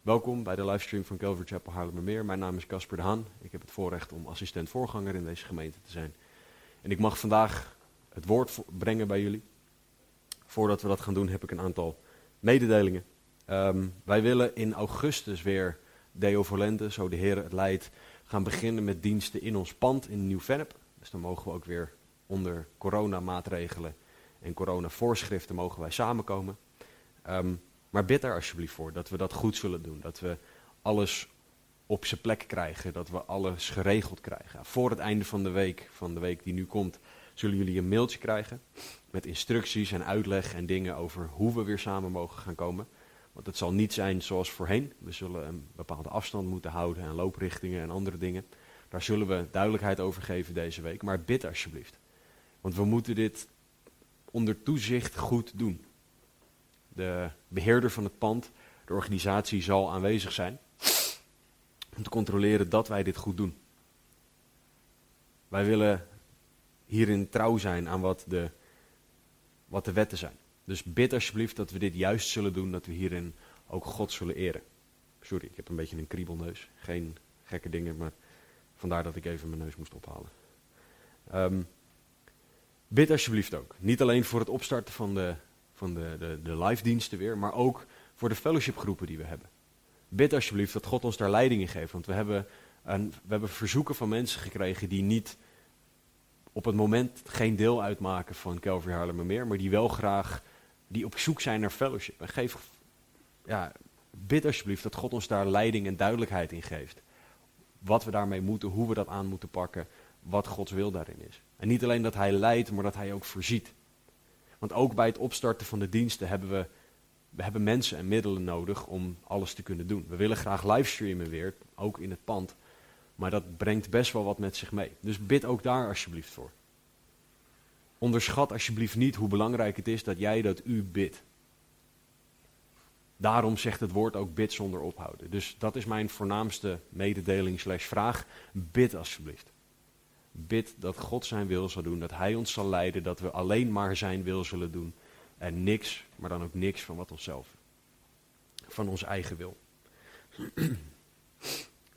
Welkom bij de livestream van Calvary Chapel Haarlemmermeer. Mijn naam is Casper de Haan. Ik heb het voorrecht om assistent voorganger in deze gemeente te zijn. En ik mag vandaag het woord brengen bij jullie. Voordat we dat gaan doen heb ik een aantal mededelingen. Ehm, wij willen in augustus weer Deo Volente, zo de Heer het leidt, gaan beginnen met diensten in ons pand in Nieuw-Vennep. Dus dan mogen we ook weer onder coronamaatregelen en coronavoorschriften mogen wij samenkomen. Ehm, maar bid daar alsjeblieft voor dat we dat goed zullen doen. Dat we alles op zijn plek krijgen. Dat we alles geregeld krijgen. Voor het einde van de week, van de week die nu komt, zullen jullie een mailtje krijgen. Met instructies en uitleg en dingen over hoe we weer samen mogen gaan komen. Want het zal niet zijn zoals voorheen. We zullen een bepaalde afstand moeten houden en looprichtingen en andere dingen. Daar zullen we duidelijkheid over geven deze week. Maar bid alsjeblieft. Want we moeten dit onder toezicht goed doen. De beheerder van het pand, de organisatie zal aanwezig zijn. Om te controleren dat wij dit goed doen. Wij willen hierin trouw zijn aan wat de, wat de wetten zijn. Dus bid alsjeblieft dat we dit juist zullen doen, dat we hierin ook God zullen eren. Sorry, ik heb een beetje een kriebelneus. Geen gekke dingen, maar vandaar dat ik even mijn neus moest ophalen. Ehm, bid alsjeblieft ook. Niet alleen voor het opstarten van de, van de, de, de live diensten weer, maar ook voor de fellowshipgroepen die we hebben. Bid alsjeblieft dat God ons daar leiding in geeft. Want we hebben, een, we hebben verzoeken van mensen gekregen die niet op het moment geen deel uitmaken van Calvary Haarlemmermeer, maar die wel graag, die op zoek zijn naar fellowship. En geef, ja, bid alsjeblieft dat God ons daar leiding en duidelijkheid in geeft. Wat we daarmee moeten, hoe we dat aan moeten pakken, wat Gods wil daarin is. En niet alleen dat Hij leidt, maar dat Hij ook voorziet. Want ook bij het opstarten van de diensten hebben we, we hebben mensen en middelen nodig om alles te kunnen doen. We willen graag livestreamen weer, ook in het pand. Maar dat brengt best wel wat met zich mee. Dus bid ook daar alsjeblieft voor. Onderschat alsjeblieft niet hoe belangrijk het is dat jij dat u bidt. Daarom zegt het woord ook bid zonder ophouden. Dus dat is mijn voornaamste mededeling slash vraag. Bid alsjeblieft. Bid dat God zijn wil zal doen, dat Hij ons zal leiden, dat we alleen maar zijn wil zullen doen. En niks, maar dan ook niks van wat onszelf. Van ons eigen wil.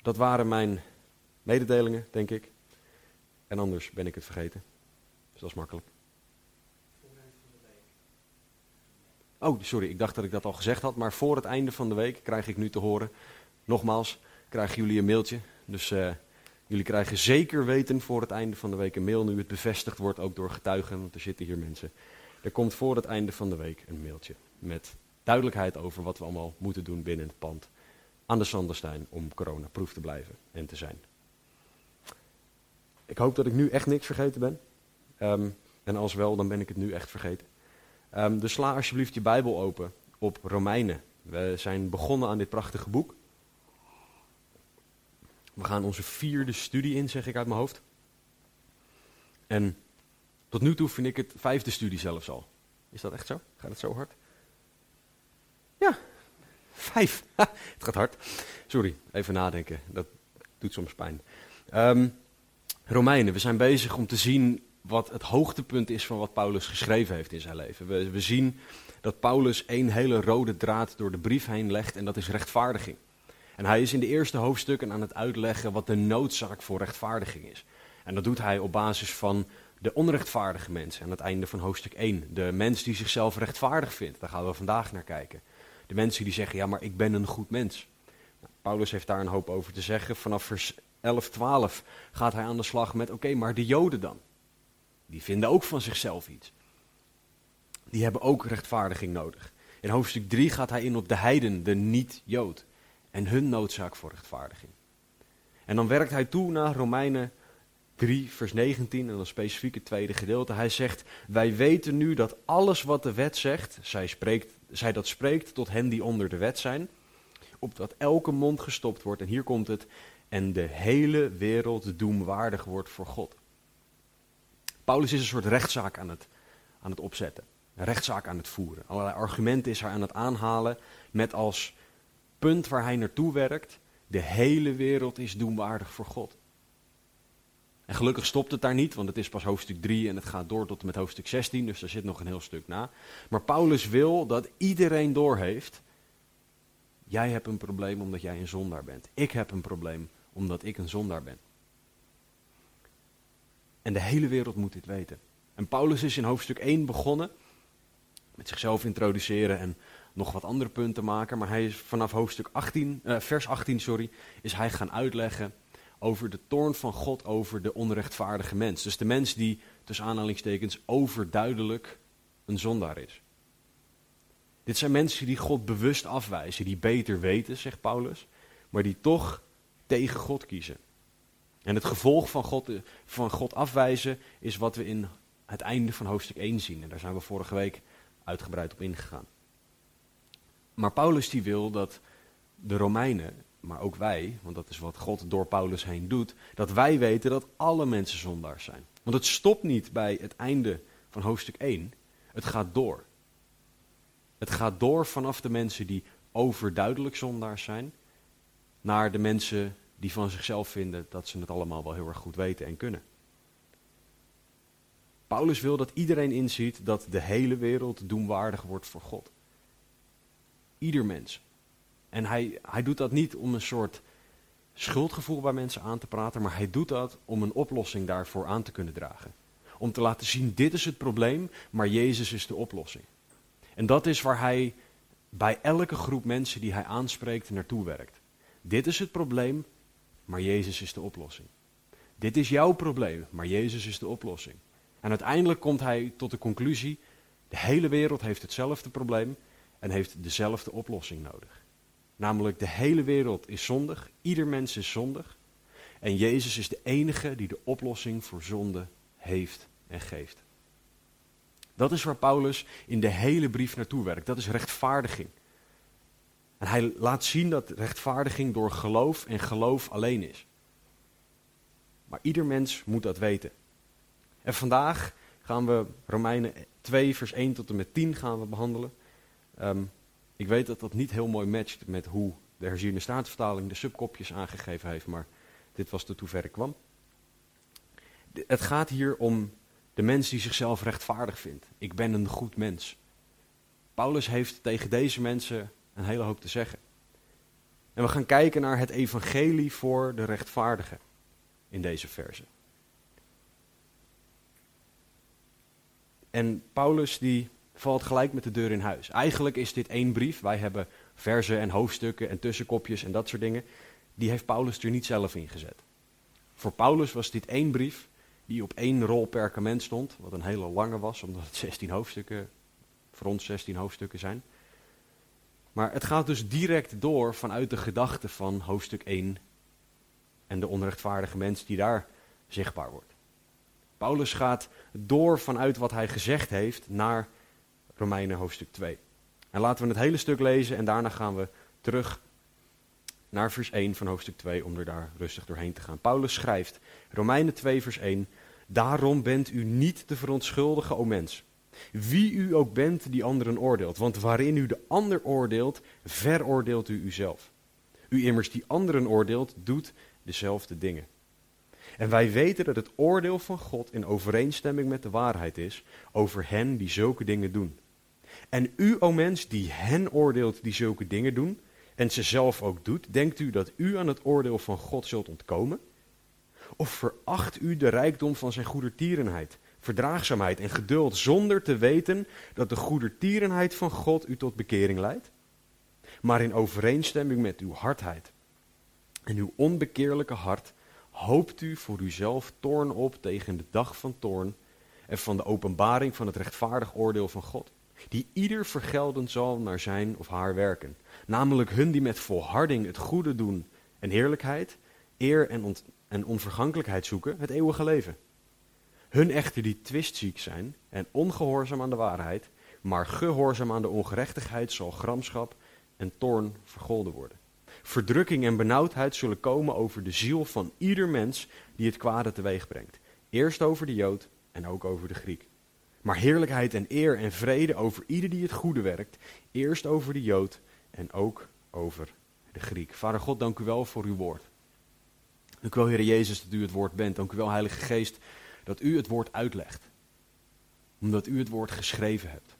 Dat waren mijn mededelingen, denk ik. En anders ben ik het vergeten. Dus dat is makkelijk. Oh, sorry, ik dacht dat ik dat al gezegd had. Maar voor het einde van de week krijg ik nu te horen. Nogmaals, krijgen jullie een mailtje. Dus eh, jullie krijgen zeker weten voor het einde van de week een mail. Nu het bevestigd wordt, ook door getuigen. Want er zitten hier mensen. Er komt voor het einde van de week een mailtje. Met duidelijkheid over wat we allemaal moeten doen binnen het pand. Aan de Sanderstein om coronaproof te blijven en te zijn. Ik hoop dat ik nu echt niks vergeten ben. Ehm, en als wel, dan ben ik het nu echt vergeten. Ehm, dus sla alsjeblieft je Bijbel open op Romeinen. We zijn begonnen aan dit prachtige boek. We gaan onze vierde studie in, zeg ik uit mijn hoofd. En tot nu toe vind ik het vijfde studie zelfs al. Is dat echt zo? Gaat het zo hard? Ja, vijf. Het gaat hard. Sorry, even nadenken. Dat doet soms pijn. Ehm, Romeinen, we zijn bezig om te zien wat het hoogtepunt is van wat Paulus geschreven heeft in zijn leven. We, we zien dat Paulus één hele rode draad door de brief heen legt en dat is rechtvaardiging. En hij is in de eerste hoofdstukken aan het uitleggen wat de noodzaak voor rechtvaardiging is. En dat doet hij op basis van de onrechtvaardige mens aan het einde van hoofdstuk 1. De mens die zichzelf rechtvaardig vindt, daar gaan we vandaag naar kijken. De mensen die zeggen, ja maar ik ben een goed mens. Nou, Paulus heeft daar een hoop over te zeggen. Vanaf vers 11, 12 gaat hij aan de slag met, oké, maar de joden dan? Die vinden ook van zichzelf iets. Die hebben ook rechtvaardiging nodig. In hoofdstuk 3 gaat hij in op de heiden, de niet-jood. En hun noodzaak voor rechtvaardiging. En dan werkt hij toe naar Romeinen 3, vers 19, en dan specifiek het tweede gedeelte. Hij zegt, wij weten nu dat alles wat de wet zegt, zij, spreekt, zij dat spreekt tot hen die onder de wet zijn, opdat elke mond gestopt wordt. En hier komt het. En de hele wereld doemwaardig wordt voor God. Paulus is een soort rechtszaak aan het, aan het opzetten. Een rechtszaak aan het voeren. Allerlei argumenten is hij aan het aanhalen. Met als punt waar hij naartoe werkt. De hele wereld is doemwaardig voor God. En gelukkig stopt het daar niet, want het is pas hoofdstuk 3 en het gaat door tot en met hoofdstuk 16, dus er zit nog een heel stuk na. Maar Paulus wil dat iedereen doorheeft, jij hebt een probleem omdat jij een zondaar bent. Ik heb een probleem omdat ik een zondaar ben. En de hele wereld moet dit weten. En Paulus is in hoofdstuk 1 begonnen met zichzelf introduceren en nog wat andere punten maken, maar hij is vanaf hoofdstuk 18, eh, vers 18 sorry, is hij gaan uitleggen over de toorn van God over de onrechtvaardige mens. Dus de mens die, tussen aanhalingstekens, overduidelijk een zondaar is. Dit zijn mensen die God bewust afwijzen, die beter weten, zegt Paulus, maar die toch tegen God kiezen. En het gevolg van God, van God afwijzen is wat we in het einde van hoofdstuk 1 zien. En daar zijn we vorige week uitgebreid op ingegaan. Maar Paulus die wil dat de Romeinen maar ook wij, want dat is wat God door Paulus heen doet, dat wij weten dat alle mensen zondaars zijn. Want het stopt niet bij het einde van hoofdstuk 1, het gaat door. Het gaat door vanaf de mensen die overduidelijk zondaars zijn, naar de mensen die van zichzelf vinden dat ze het allemaal wel heel erg goed weten en kunnen. Paulus wil dat iedereen inziet dat de hele wereld doenwaardig wordt voor God. Ieder mens. En hij, hij doet dat niet om een soort schuldgevoel bij mensen aan te praten, maar hij doet dat om een oplossing daarvoor aan te kunnen dragen. Om te laten zien, dit is het probleem, maar Jezus is de oplossing. En dat is waar hij bij elke groep mensen die hij aanspreekt naartoe werkt. Dit is het probleem, maar Jezus is de oplossing. Dit is jouw probleem, maar Jezus is de oplossing. En uiteindelijk komt hij tot de conclusie, de hele wereld heeft hetzelfde probleem en heeft dezelfde oplossing nodig. Namelijk de hele wereld is zondig, ieder mens is zondig. En Jezus is de enige die de oplossing voor zonde heeft en geeft. Dat is waar Paulus in de hele brief naartoe werkt. Dat is rechtvaardiging. En hij laat zien dat rechtvaardiging door geloof en geloof alleen is. Maar ieder mens moet dat weten. En vandaag gaan we Romeinen 2, vers 1 tot en met 10 gaan we behandelen. Um, ik weet dat dat niet heel mooi matcht met hoe de herziene staatsvertaling de subkopjes aangegeven heeft, maar dit was tot ver ik kwam. Het gaat hier om de mens die zichzelf rechtvaardig vindt. Ik ben een goed mens. Paulus heeft tegen deze mensen een hele hoop te zeggen. En we gaan kijken naar het evangelie voor de rechtvaardigen in deze verse. En Paulus die valt gelijk met de deur in huis. Eigenlijk is dit één brief. Wij hebben verzen en hoofdstukken en tussenkopjes en dat soort dingen. Die heeft Paulus er niet zelf in gezet. Voor Paulus was dit één brief die op één rol perkament stond. Wat een hele lange was, omdat het 16 hoofdstukken, voor ons 16 hoofdstukken zijn. Maar het gaat dus direct door vanuit de gedachte van hoofdstuk 1 en de onrechtvaardige mens die daar zichtbaar wordt. Paulus gaat door vanuit wat hij gezegd heeft naar Romeinen hoofdstuk 2. En laten we het hele stuk lezen en daarna gaan we terug naar vers 1 van hoofdstuk 2 om er daar rustig doorheen te gaan. Paulus schrijft, Romeinen 2 vers 1, Daarom bent u niet te verontschuldigen, o mens. Wie u ook bent die anderen oordeelt, want waarin u de ander oordeelt, veroordeelt u uzelf. U immers die anderen oordeelt, doet dezelfde dingen. En wij weten dat het oordeel van God in overeenstemming met de waarheid is over hen die zulke dingen doen. En u, o mens, die hen oordeelt die zulke dingen doen, en ze zelf ook doet, denkt u dat u aan het oordeel van God zult ontkomen? Of veracht u de rijkdom van zijn goedertierenheid, verdraagzaamheid en geduld, zonder te weten dat de goedertierenheid van God u tot bekering leidt? Maar in overeenstemming met uw hardheid en uw onbekeerlijke hart, hoopt u voor uzelf toorn op tegen de dag van toorn en van de openbaring van het rechtvaardig oordeel van God die ieder vergelden zal naar zijn of haar werken. Namelijk hun die met volharding het goede doen en heerlijkheid, eer en, en onvergankelijkheid zoeken, het eeuwige leven. Hun echter die twistziek zijn en ongehoorzaam aan de waarheid, maar gehoorzaam aan de ongerechtigheid, zal gramschap en toorn vergolden worden. verdrukking en benauwdheid zullen komen over de ziel van ieder mens die het kwade teweeg brengt. Eerst over de Jood en ook over de Griek. Maar heerlijkheid en eer en vrede over ieder die het goede werkt. Eerst over de Jood en ook over de Griek. Vader God, dank u wel voor uw woord. Dank u wel, Heer Jezus, dat u het woord bent. Dank u wel, Heilige Geest, dat u het woord uitlegt. Omdat u het woord geschreven hebt.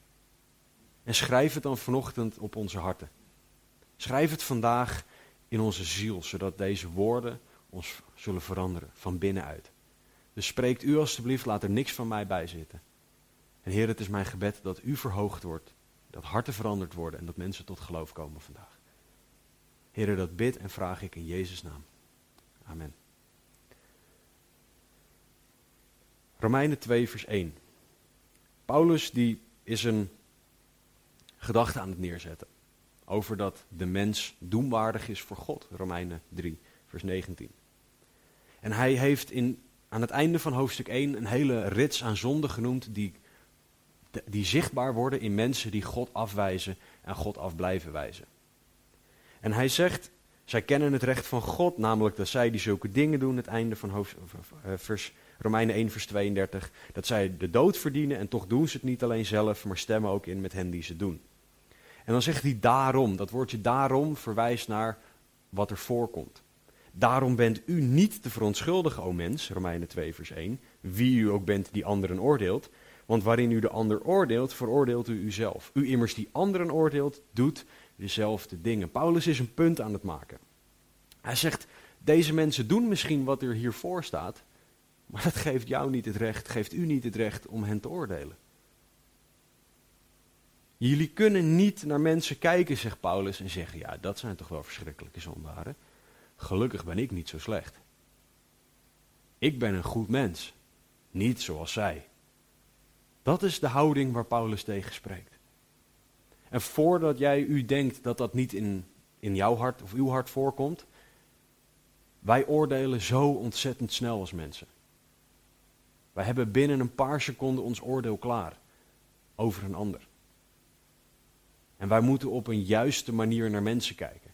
En schrijf het dan vanochtend op onze harten. Schrijf het vandaag in onze ziel, zodat deze woorden ons zullen veranderen van binnenuit. Dus spreekt u alstublieft, laat er niks van mij bij zitten. En Heer, het is mijn gebed dat u verhoogd wordt, dat harten veranderd worden en dat mensen tot geloof komen vandaag. Heer, dat bid en vraag ik in Jezus' naam. Amen. Romeinen 2, vers 1. Paulus die is een gedachte aan het neerzetten over dat de mens doemwaardig is voor God. Romeinen 3, vers 19. En hij heeft in, aan het einde van hoofdstuk 1 een hele rits aan zonden genoemd die, die zichtbaar worden in mensen die God afwijzen en God af blijven wijzen. En hij zegt, zij kennen het recht van God, namelijk dat zij die zulke dingen doen, het einde van hoofdstuk, eh, vers, Romeinen 1, vers 32, dat zij de dood verdienen en toch doen ze het niet alleen zelf, maar stemmen ook in met hen die ze doen. En dan zegt hij daarom. Dat woordje daarom verwijst naar wat er voorkomt. Daarom bent u niet te verontschuldigen, o mens, Romeinen 2, vers 1, wie u ook bent die anderen oordeelt. Want waarin u de ander oordeelt, veroordeelt u uzelf. U immers die anderen oordeelt, doet dezelfde dingen. Paulus is een punt aan het maken. Hij zegt, deze mensen doen misschien wat er hiervoor staat, maar dat geeft jou niet het recht, geeft u niet het recht om hen te oordelen. Jullie kunnen niet naar mensen kijken, zegt Paulus, en zeggen: Ja, dat zijn toch wel verschrikkelijke zondaren. Gelukkig ben ik niet zo slecht. Ik ben een goed mens, niet zoals zij. Dat is de houding waar Paulus tegen spreekt. En voordat jij u denkt dat dat niet in, in jouw hart of uw hart voorkomt, wij oordelen zo ontzettend snel als mensen. Wij hebben binnen een paar seconden ons oordeel klaar over een ander. En wij moeten op een juiste manier naar mensen kijken.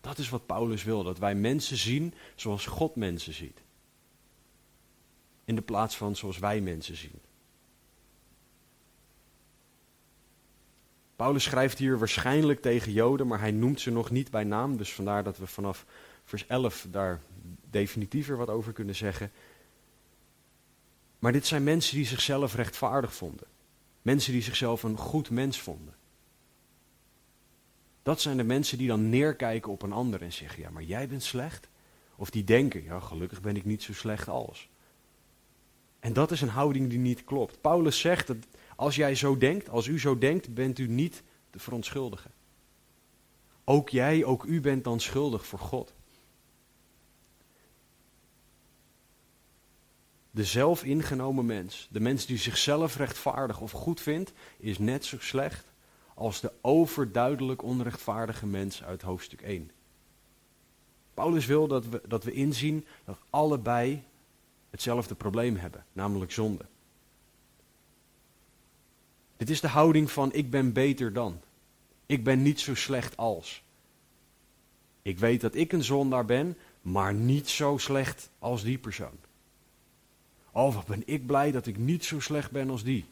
Dat is wat Paulus wil, dat wij mensen zien zoals God mensen ziet. In de plaats van zoals wij mensen zien. Paulus schrijft hier waarschijnlijk tegen Joden, maar hij noemt ze nog niet bij naam. Dus vandaar dat we vanaf vers 11 daar definitiever wat over kunnen zeggen. Maar dit zijn mensen die zichzelf rechtvaardig vonden. Mensen die zichzelf een goed mens vonden. Dat zijn de mensen die dan neerkijken op een ander en zeggen: Ja, maar jij bent slecht. Of die denken: Ja, gelukkig ben ik niet zo slecht als. En dat is een houding die niet klopt. Paulus zegt dat als jij zo denkt, als u zo denkt, bent u niet te verontschuldigen. Ook jij, ook u bent dan schuldig voor God. De zelfingenomen mens, de mens die zichzelf rechtvaardig of goed vindt, is net zo slecht als de overduidelijk onrechtvaardige mens uit hoofdstuk 1. Paulus wil dat we, dat we inzien dat allebei hetzelfde probleem hebben, namelijk zonde. Dit is de houding van ik ben beter dan. Ik ben niet zo slecht als. Ik weet dat ik een zondaar ben, maar niet zo slecht als die persoon. Oh, wat ben ik blij dat ik niet zo slecht ben als die.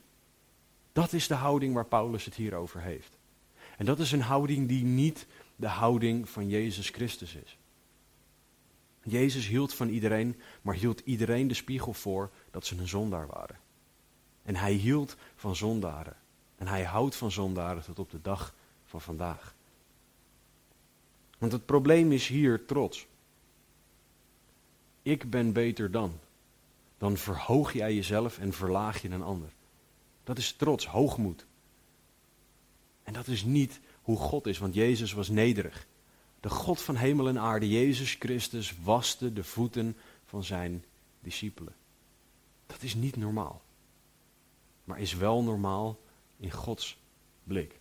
Dat is de houding waar Paulus het hier over heeft. En dat is een houding die niet de houding van Jezus Christus is. Jezus hield van iedereen, maar hield iedereen de spiegel voor dat ze een zondaar waren. En hij hield van zondaren. En hij houdt van zondaren tot op de dag van vandaag. Want het probleem is hier trots. Ik ben beter dan dan verhoog jij jezelf en verlaag je een ander. Dat is trots, hoogmoed. En dat is niet hoe God is, want Jezus was nederig. De God van hemel en aarde, Jezus Christus, waste de voeten van zijn discipelen. Dat is niet normaal. Maar is wel normaal in Gods blik.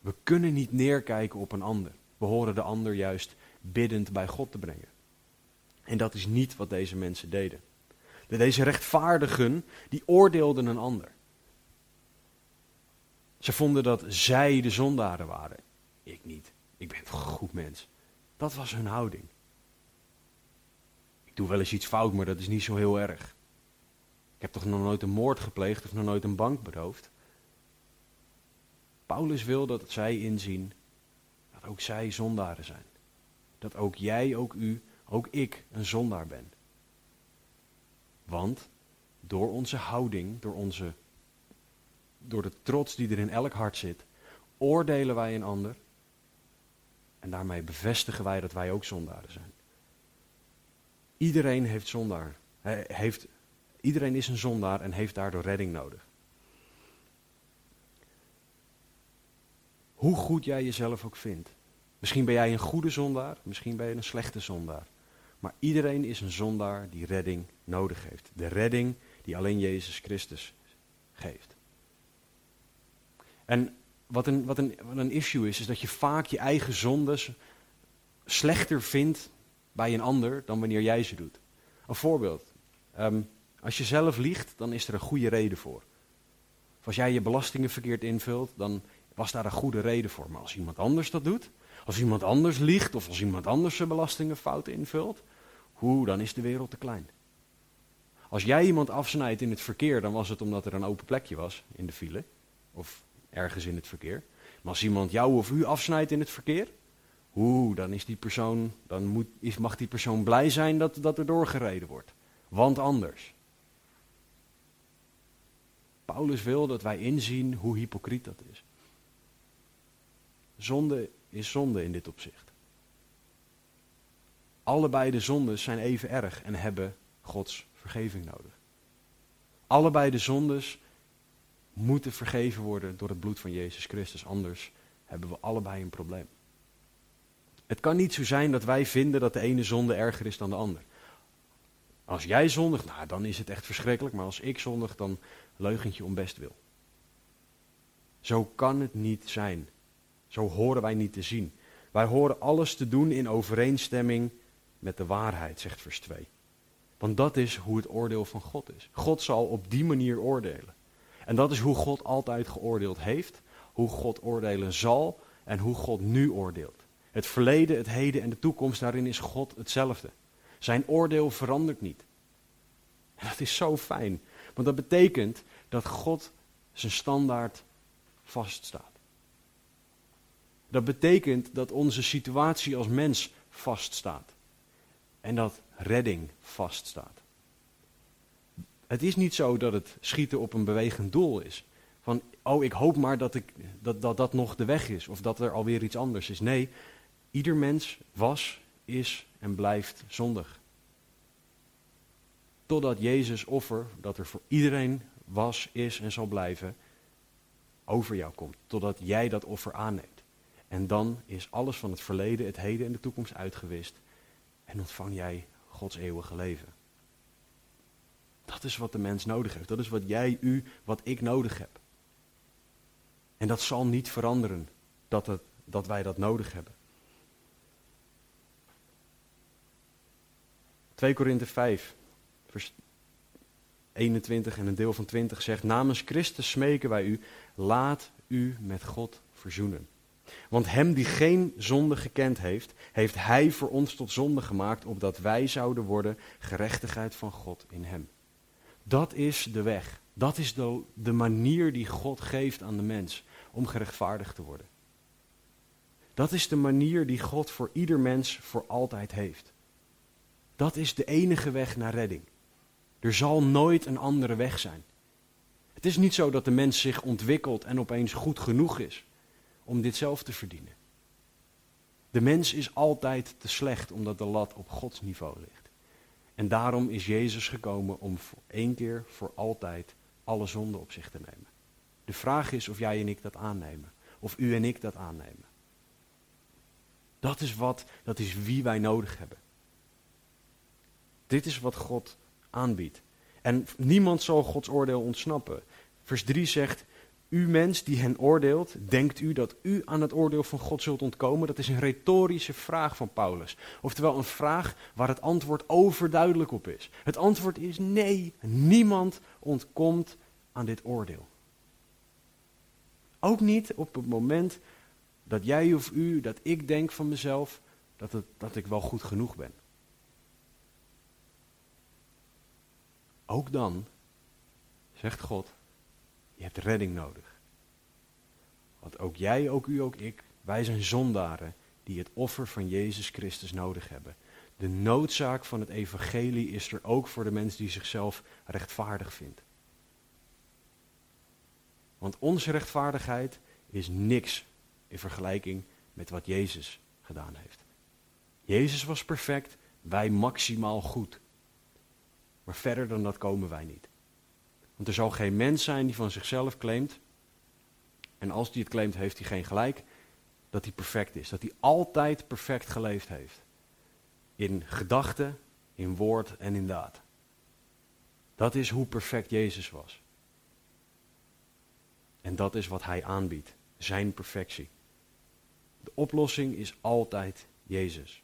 We kunnen niet neerkijken op een ander. We horen de ander juist biddend bij God te brengen. En dat is niet wat deze mensen deden. Deze rechtvaardigen, die oordeelden een ander. Ze vonden dat zij de zondaren waren. Ik niet. Ik ben een goed mens. Dat was hun houding. Ik doe wel eens iets fout, maar dat is niet zo heel erg. Ik heb toch nog nooit een moord gepleegd of nog nooit een bank beroofd. Paulus wil dat zij inzien dat ook zij zondaren zijn. Dat ook jij, ook u, ook ik een zondaar ben. Want door onze houding, door, onze, door de trots die er in elk hart zit, oordelen wij een ander. En daarmee bevestigen wij dat wij ook zondaren zijn. Iedereen heeft zondaar. Heeft, iedereen is een zondaar en heeft daardoor redding nodig. Hoe goed jij jezelf ook vindt. Misschien ben jij een goede zondaar, misschien ben je een slechte zondaar. Maar iedereen is een zondaar die redding nodig heeft. De redding die alleen Jezus Christus geeft. En wat een, wat, een, wat een issue is, is dat je vaak je eigen zondes slechter vindt bij een ander dan wanneer jij ze doet. Een voorbeeld. Ehm, als je zelf liegt, dan is er een goede reden voor. Of als jij je belastingen verkeerd invult, dan was daar een goede reden voor. Maar als iemand anders dat doet, als iemand anders liegt of als iemand anders zijn belastingen fout invult, hoe, dan is de wereld te klein. Als jij iemand afsnijdt in het verkeer, dan was het omdat er een open plekje was in de file. Of ergens in het verkeer. Maar als iemand jou of u afsnijdt in het verkeer, dan is die persoon, dan moet, is, mag die persoon blij zijn dat, dat er doorgereden wordt. Want anders. Paulus wil dat wij inzien hoe hypocriet dat is. Zonde is zonde in dit opzicht. Allebei de zondes zijn even erg en hebben Gods vergeving nodig. Allebei de zondes moeten vergeven worden door het bloed van Jezus Christus, anders hebben we allebei een probleem. Het kan niet zo zijn dat wij vinden dat de ene zonde erger is dan de ander. Als jij zondigt, nou dan is het echt verschrikkelijk, maar als ik zondig, dan leugentje om best wil. Zo kan het niet zijn. Zo horen wij niet te zien. Wij horen alles te doen in overeenstemming met de waarheid, zegt vers 2. Want dat is hoe het oordeel van God is. God zal op die manier oordelen. En dat is hoe God altijd geoordeeld heeft, hoe God oordelen zal en hoe God nu oordeelt. Het verleden, het heden en de toekomst, daarin is God hetzelfde. Zijn oordeel verandert niet. En dat is zo fijn, want dat betekent dat God zijn standaard vaststaat. Dat betekent dat onze situatie als mens vaststaat. En dat redding vaststaat. Het is niet zo dat het schieten op een bewegend doel is. Van, oh, ik hoop maar dat, ik, dat, dat dat nog de weg is. Of dat er alweer iets anders is. Nee, ieder mens was, is en blijft zondig. Totdat Jezus offer, dat er voor iedereen was, is en zal blijven, over jou komt. Totdat jij dat offer aanneemt. En dan is alles van het verleden, het heden en de toekomst uitgewist. En ontvang jij Gods eeuwige leven. Dat is wat de mens nodig heeft. Dat is wat jij, u, wat ik nodig heb. En dat zal niet veranderen dat, het, dat wij dat nodig hebben. 2 Korinthe 5, vers 21 en een deel van 20 zegt: Namens Christus smeken wij u, laat u met God verzoenen. Want hem die geen zonde gekend heeft, heeft hij voor ons tot zonde gemaakt, opdat wij zouden worden gerechtigheid van God in hem. Dat is de weg. Dat is de, de manier die God geeft aan de mens om gerechtvaardigd te worden. Dat is de manier die God voor ieder mens voor altijd heeft. Dat is de enige weg naar redding. Er zal nooit een andere weg zijn. Het is niet zo dat de mens zich ontwikkelt en opeens goed genoeg is om dit zelf te verdienen. De mens is altijd te slecht omdat de lat op Gods niveau ligt. En daarom is Jezus gekomen om voor één keer voor altijd alle zonde op zich te nemen. De vraag is of jij en ik dat aannemen. Of u en ik dat aannemen. Dat is wat, dat is wie wij nodig hebben. Dit is wat God aanbiedt. En niemand zal Gods oordeel ontsnappen. Vers 3 zegt, u mens die hen oordeelt, denkt u dat u aan het oordeel van God zult ontkomen? Dat is een retorische vraag van Paulus. Oftewel een vraag waar het antwoord overduidelijk op is. Het antwoord is nee, niemand ontkomt aan dit oordeel. Ook niet op het moment dat jij of u, dat ik denk van mezelf, dat, het, dat ik wel goed genoeg ben. Ook dan, zegt God, je hebt redding nodig. Want ook jij, ook u, ook ik, wij zijn zondaren die het offer van Jezus Christus nodig hebben. De noodzaak van het evangelie is er ook voor de mens die zichzelf rechtvaardig vindt. Want onze rechtvaardigheid is niks in vergelijking met wat Jezus gedaan heeft. Jezus was perfect, wij maximaal goed. Maar verder dan dat komen wij niet. Want er zal geen mens zijn die van zichzelf claimt, en als die het claimt, heeft hij geen gelijk, dat hij perfect is. Dat hij altijd perfect geleefd heeft. In gedachten, in woord en in daad. Dat is hoe perfect Jezus was. En dat is wat hij aanbiedt, zijn perfectie. De oplossing is altijd Jezus.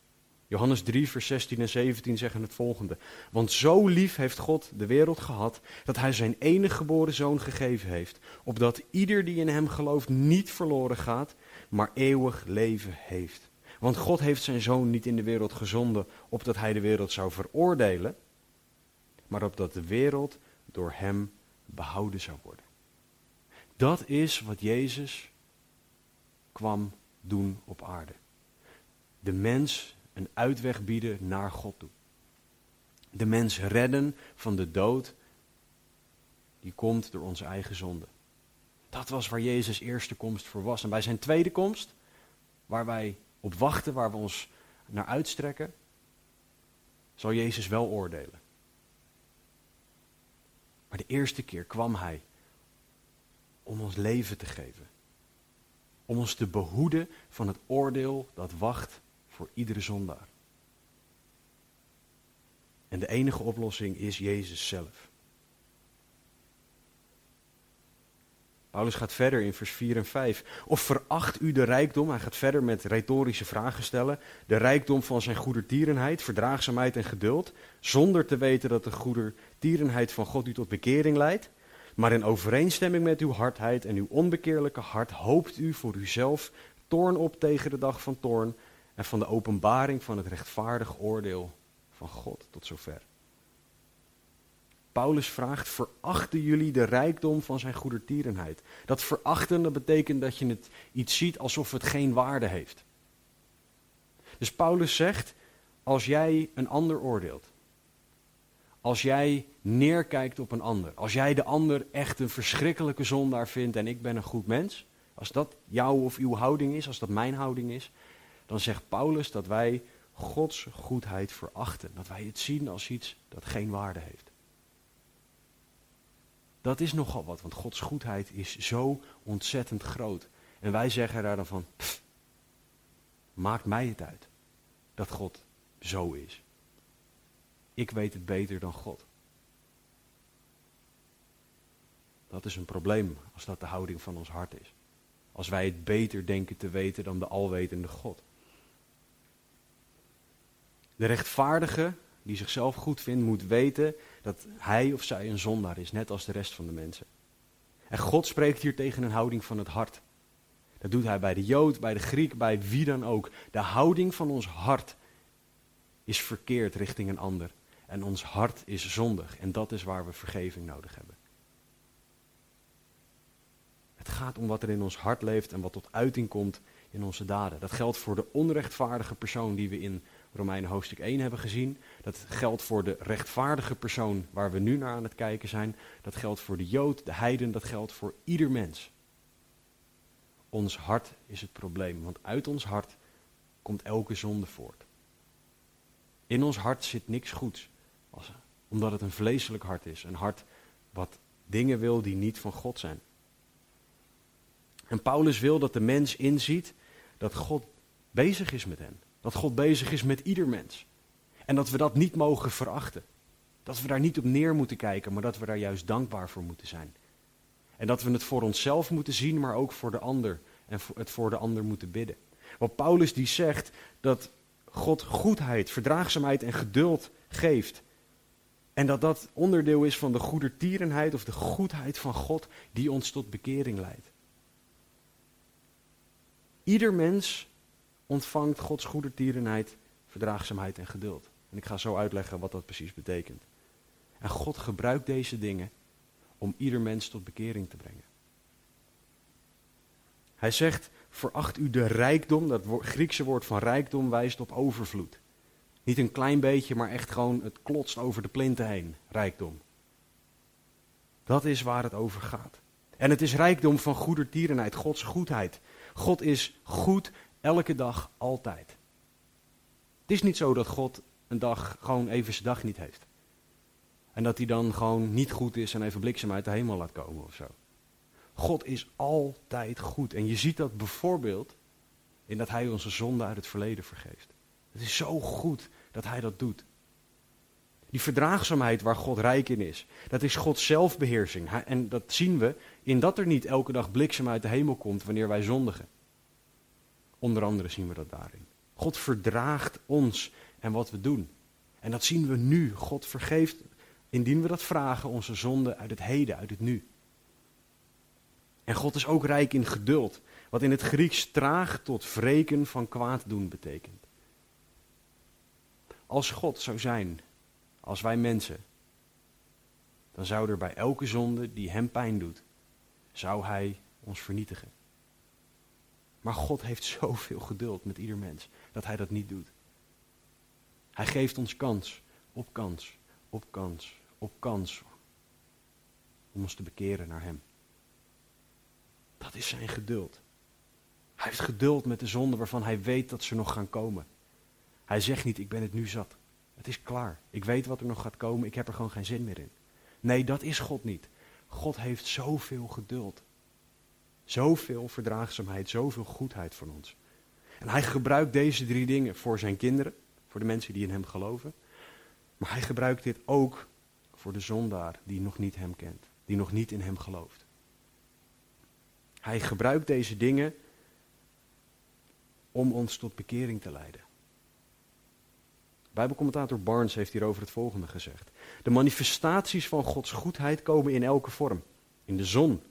Johannes 3, vers 16 en 17 zeggen het volgende. Want zo lief heeft God de wereld gehad, dat hij zijn enige geboren zoon gegeven heeft, opdat ieder die in hem gelooft niet verloren gaat, maar eeuwig leven heeft. Want God heeft zijn zoon niet in de wereld gezonden, opdat hij de wereld zou veroordelen, maar opdat de wereld door hem behouden zou worden. Dat is wat Jezus kwam doen op aarde. De mens een uitweg bieden naar God toe. De mens redden van de dood die komt door onze eigen zonde. Dat was waar Jezus' eerste komst voor was. En bij zijn tweede komst, waar wij op wachten, waar we ons naar uitstrekken, zal Jezus wel oordelen. Maar de eerste keer kwam Hij om ons leven te geven. Om ons te behoeden van het oordeel dat wacht voor iedere zondaar. En de enige oplossing is Jezus zelf. Paulus gaat verder in vers 4 en 5. Of veracht u de rijkdom, hij gaat verder met retorische vragen stellen, de rijkdom van zijn goedertierenheid, verdraagzaamheid en geduld, zonder te weten dat de goedertierenheid van God u tot bekering leidt? Maar in overeenstemming met uw hardheid en uw onbekeerlijke hart hoopt u voor uzelf toorn op tegen de dag van toorn en van de openbaring van het rechtvaardig oordeel van God tot zover. Paulus vraagt, verachten jullie de rijkdom van zijn goedertierenheid? Dat verachten, dat betekent dat je het iets ziet alsof het geen waarde heeft. Dus Paulus zegt, als jij een ander oordeelt, als jij neerkijkt op een ander, als jij de ander echt een verschrikkelijke zondaar vindt en ik ben een goed mens, als dat jouw of uw houding is, als dat mijn houding is, dan zegt Paulus dat wij Gods goedheid verachten. Dat wij het zien als iets dat geen waarde heeft. Dat is nogal wat, want Gods goedheid is zo ontzettend groot. En wij zeggen daar dan van, pff, maakt mij het uit dat God zo is. Ik weet het beter dan God. Dat is een probleem als dat de houding van ons hart is. Als wij het beter denken te weten dan de alwetende God. De rechtvaardige die zichzelf goed vindt, moet weten dat hij of zij een zondaar is, net als de rest van de mensen. En God spreekt hier tegen een houding van het hart. Dat doet hij bij de Jood, bij de Griek, bij wie dan ook. De houding van ons hart is verkeerd richting een ander. En ons hart is zondig. En dat is waar we vergeving nodig hebben. Het gaat om wat er in ons hart leeft en wat tot uiting komt in onze daden. Dat geldt voor de onrechtvaardige persoon die we in Romeinen hoofdstuk 1 hebben gezien. Dat geldt voor de rechtvaardige persoon waar we nu naar aan het kijken zijn. Dat geldt voor de Jood, de Heiden, dat geldt voor ieder mens. Ons hart is het probleem, want uit ons hart komt elke zonde voort. In ons hart zit niks goeds, omdat het een vleeselijk hart is. Een hart wat dingen wil die niet van God zijn. En Paulus wil dat de mens inziet dat God bezig is met hen. Dat God bezig is met ieder mens. En dat we dat niet mogen verachten. Dat we daar niet op neer moeten kijken, maar dat we daar juist dankbaar voor moeten zijn. En dat we het voor onszelf moeten zien, maar ook voor de ander. En het voor de ander moeten bidden. Want Paulus die zegt dat God goedheid, verdraagzaamheid en geduld geeft. En dat dat onderdeel is van de goedertierenheid of de goedheid van God die ons tot bekering leidt. Ieder mens ontvangt Gods goedertierenheid, verdraagzaamheid en geduld. En ik ga zo uitleggen wat dat precies betekent. En God gebruikt deze dingen om ieder mens tot bekering te brengen. Hij zegt, veracht u de rijkdom, dat Griekse woord van rijkdom wijst op overvloed. Niet een klein beetje, maar echt gewoon, het klotst over de plinten heen, rijkdom. Dat is waar het over gaat. En het is rijkdom van goedertierenheid, Gods goedheid. God is goed elke dag, altijd. Het is niet zo dat God een dag gewoon even zijn dag niet heeft. En dat hij dan gewoon niet goed is en even bliksem uit de hemel laat komen of zo. God is altijd goed. En je ziet dat bijvoorbeeld in dat hij onze zonde uit het verleden vergeeft. Het is zo goed dat hij dat doet. Die verdraagzaamheid waar God rijk in is, dat is Gods zelfbeheersing. En dat zien we in dat er niet elke dag bliksem uit de hemel komt wanneer wij zondigen. Onder andere zien we dat daarin. God verdraagt ons en wat we doen. En dat zien we nu. God vergeeft, indien we dat vragen, onze zonde uit het heden, uit het nu. En God is ook rijk in geduld, wat in het Grieks traag tot wreken van kwaad doen betekent. Als God zou zijn, als wij mensen, dan zou er bij elke zonde die hem pijn doet, zou hij ons vernietigen. Maar God heeft zoveel geduld met ieder mens dat hij dat niet doet. Hij geeft ons kans op kans, op kans, op kans om ons te bekeren naar hem. Dat is zijn geduld. Hij heeft geduld met de zonden waarvan hij weet dat ze nog gaan komen. Hij zegt niet, ik ben het nu zat. Het is klaar. Ik weet wat er nog gaat komen. Ik heb er gewoon geen zin meer in. Nee, dat is God niet. God heeft zoveel geduld. Zoveel verdraagzaamheid, zoveel goedheid voor ons. En hij gebruikt deze drie dingen voor zijn kinderen, voor de mensen die in hem geloven. Maar hij gebruikt dit ook voor de zondaar die nog niet hem kent, die nog niet in hem gelooft. Hij gebruikt deze dingen om ons tot bekering te leiden. Bijbelcommentator Barnes heeft hierover het volgende gezegd. De manifestaties van Gods goedheid komen in elke vorm. In de zon,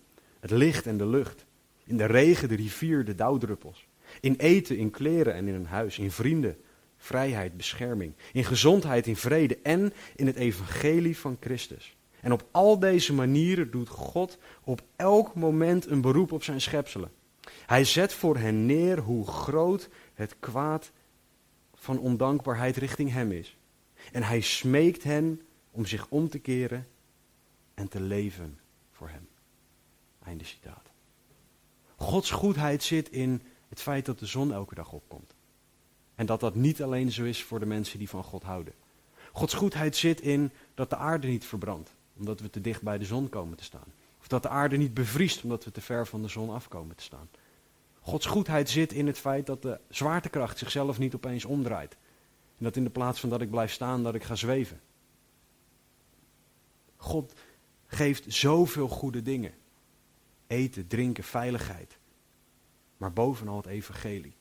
het licht en de lucht. In de regen, de rivier, de dauwdruppels. In eten, in kleren en in een huis. In vrienden, vrijheid, bescherming. In gezondheid, in vrede en in het evangelie van Christus. En op al deze manieren doet God op elk moment een beroep op zijn schepselen. Hij zet voor hen neer hoe groot het kwaad van ondankbaarheid richting hem is. En hij smeekt hen om zich om te keren en te leven voor hem. Einde citaat. Gods goedheid zit in het feit dat de zon elke dag opkomt. En dat dat niet alleen zo is voor de mensen die van God houden. Gods goedheid zit in dat de aarde niet verbrandt, omdat we te dicht bij de zon komen te staan. Of dat de aarde niet bevriest, omdat we te ver van de zon afkomen te staan. Gods goedheid zit in het feit dat de zwaartekracht zichzelf niet opeens omdraait. En dat in de plaats van dat ik blijf staan, dat ik ga zweven. God geeft zoveel goede dingen. Eten, drinken, veiligheid. Maar bovenal het evangelie.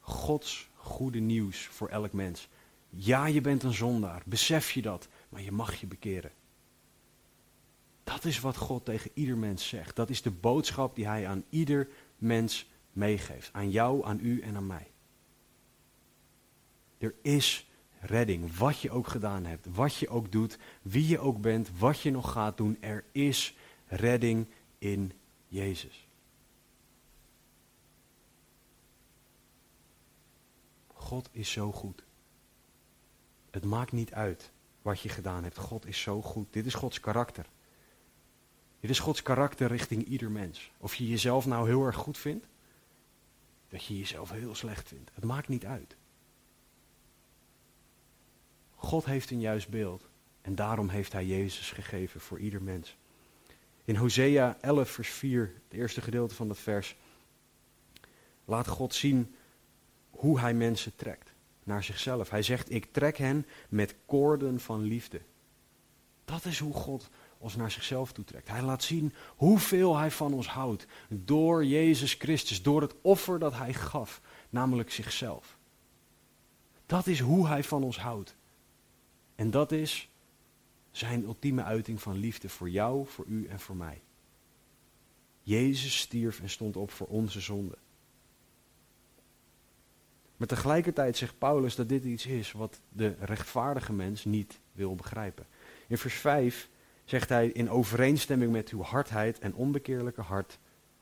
Gods goede nieuws voor elk mens. Ja, je bent een zondaar. Besef je dat. Maar je mag je bekeren. Dat is wat God tegen ieder mens zegt. Dat is de boodschap die hij aan ieder mens meegeeft. Aan jou, aan u en aan mij. Er is redding, wat je ook gedaan hebt, wat je ook doet, wie je ook bent, wat je nog gaat doen. Er is redding in Jezus. God is zo goed. Het maakt niet uit wat je gedaan hebt. God is zo goed. Dit is Gods karakter. Dit is Gods karakter richting ieder mens. Of je jezelf nou heel erg goed vindt, dat je jezelf heel slecht vindt. Het maakt niet uit. God heeft een juist beeld en daarom heeft hij Jezus gegeven voor ieder mens. In Hosea 11, vers 4, het eerste gedeelte van dat vers, laat God zien hoe hij mensen trekt naar zichzelf. Hij zegt, ik trek hen met koorden van liefde. Dat is hoe God ons naar zichzelf toetrekt. Hij laat zien hoeveel hij van ons houdt door Jezus Christus, door het offer dat hij gaf, namelijk zichzelf. Dat is hoe hij van ons houdt. En dat is zijn ultieme uiting van liefde voor jou, voor u en voor mij. Jezus stierf en stond op voor onze zonde. Maar tegelijkertijd zegt Paulus dat dit iets is wat de rechtvaardige mens niet wil begrijpen. In vers 5 zegt hij, in overeenstemming met uw hardheid en onbekeerlijke hart,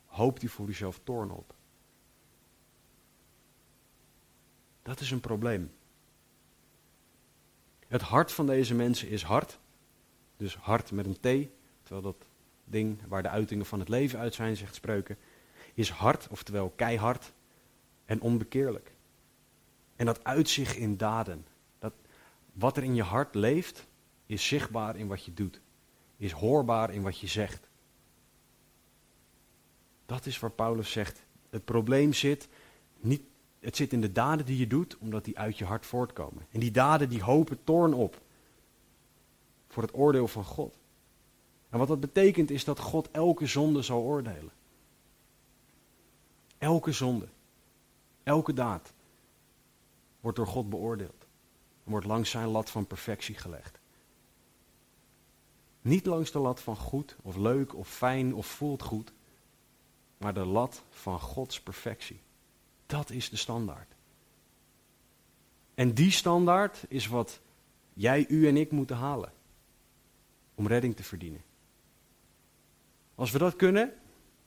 hoopt u voor uzelf toorn op. Dat is een probleem. Het hart van deze mensen is hard. Dus hart met een T, terwijl dat ding waar de uitingen van het leven uit zijn, zegt spreuken, is hard, oftewel keihard en onbekeerlijk. En dat uitzicht in daden. Dat, wat er in je hart leeft, is zichtbaar in wat je doet. Is hoorbaar in wat je zegt. Dat is waar Paulus zegt. Het probleem zit niet, het zit in de daden die je doet, omdat die uit je hart voortkomen. En die daden die hopen toorn op voor het oordeel van God. En wat dat betekent is dat God elke zonde zal oordelen. Elke zonde, elke daad wordt door God beoordeeld. En wordt langs zijn lat van perfectie gelegd. Niet langs de lat van goed of leuk of fijn of voelt goed, maar de lat van Gods perfectie. Dat is de standaard. En die standaard is wat jij, u en ik moeten halen om redding te verdienen. Als we dat kunnen,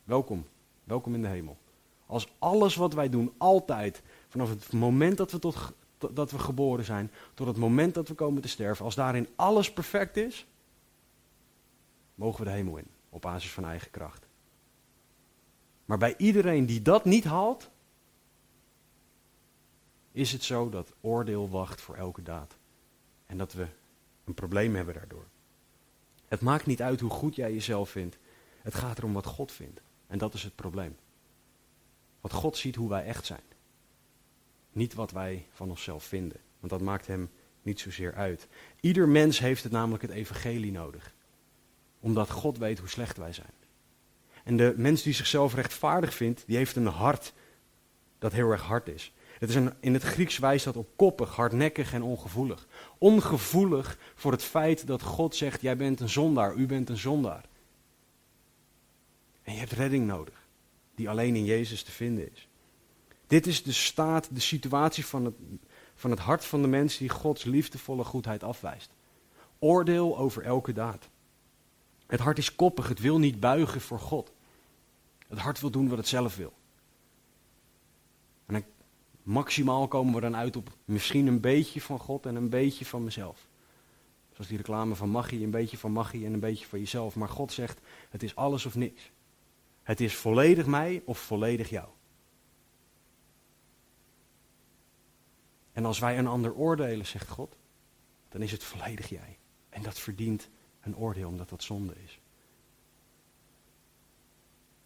welkom. Welkom in de hemel. Als alles wat wij doen altijd, vanaf het moment dat we, tot, dat we geboren zijn, tot het moment dat we komen te sterven, als daarin alles perfect is, mogen we de hemel in, op basis van eigen kracht. Maar bij iedereen die dat niet haalt, is het zo dat oordeel wacht voor elke daad. En dat we een probleem hebben daardoor. Het maakt niet uit hoe goed jij jezelf vindt. Het gaat erom wat God vindt. En dat is het probleem. Wat God ziet hoe wij echt zijn. Niet wat wij van onszelf vinden. Want dat maakt hem niet zozeer uit. Ieder mens heeft het namelijk het evangelie nodig. Omdat God weet hoe slecht wij zijn. En de mens die zichzelf rechtvaardig vindt, die heeft een hart dat heel erg hard is. Is in het Grieks wijst dat op koppig, hardnekkig en ongevoelig. Ongevoelig voor het feit dat God zegt, jij bent een zondaar, u bent een zondaar. En je hebt redding nodig, die alleen in Jezus te vinden is. Dit is de staat, de situatie van het, van het hart van de mens die Gods liefdevolle goedheid afwijst. Oordeel over elke daad. Het hart is koppig, het wil niet buigen voor God. Het hart wil doen wat het zelf wil. En dan, maximaal komen we dan uit op misschien een beetje van God en een beetje van mezelf. Zoals die reclame van magie, een beetje van magie en een beetje van jezelf. Maar God zegt, het is alles of niks. Het is volledig mij of volledig jou. En als wij een ander oordelen, zegt God, dan is het volledig jij. En dat verdient een oordeel omdat dat zonde is.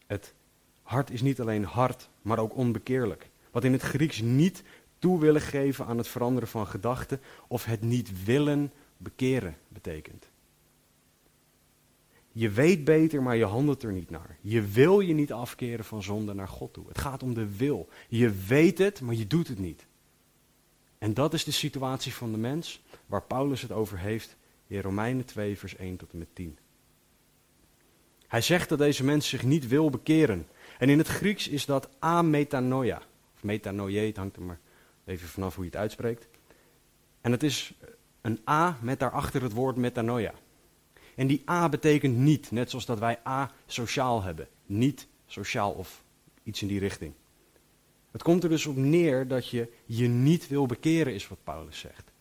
Het hart is niet alleen hard, maar ook onbekeerlijk. Wat in het Grieks niet toe willen geven aan het veranderen van gedachten of het niet willen bekeren betekent. Je weet beter, maar je handelt er niet naar. Je wil je niet afkeren van zonde naar God toe. Het gaat om de wil. Je weet het, maar je doet het niet. En dat is de situatie van de mens waar Paulus het over heeft in Romeinen 2, vers 1 tot en met 10. Hij zegt dat deze mens zich niet wil bekeren. En in het Grieks is dat ametanoia. Metanoie, het hangt er maar even vanaf hoe je het uitspreekt. En het is een A met daarachter het woord metanoia. En die A betekent niet, net zoals dat wij A sociaal hebben. Niet sociaal of iets in die richting. Het komt er dus op neer dat je je niet wil bekeren, is wat Paulus zegt.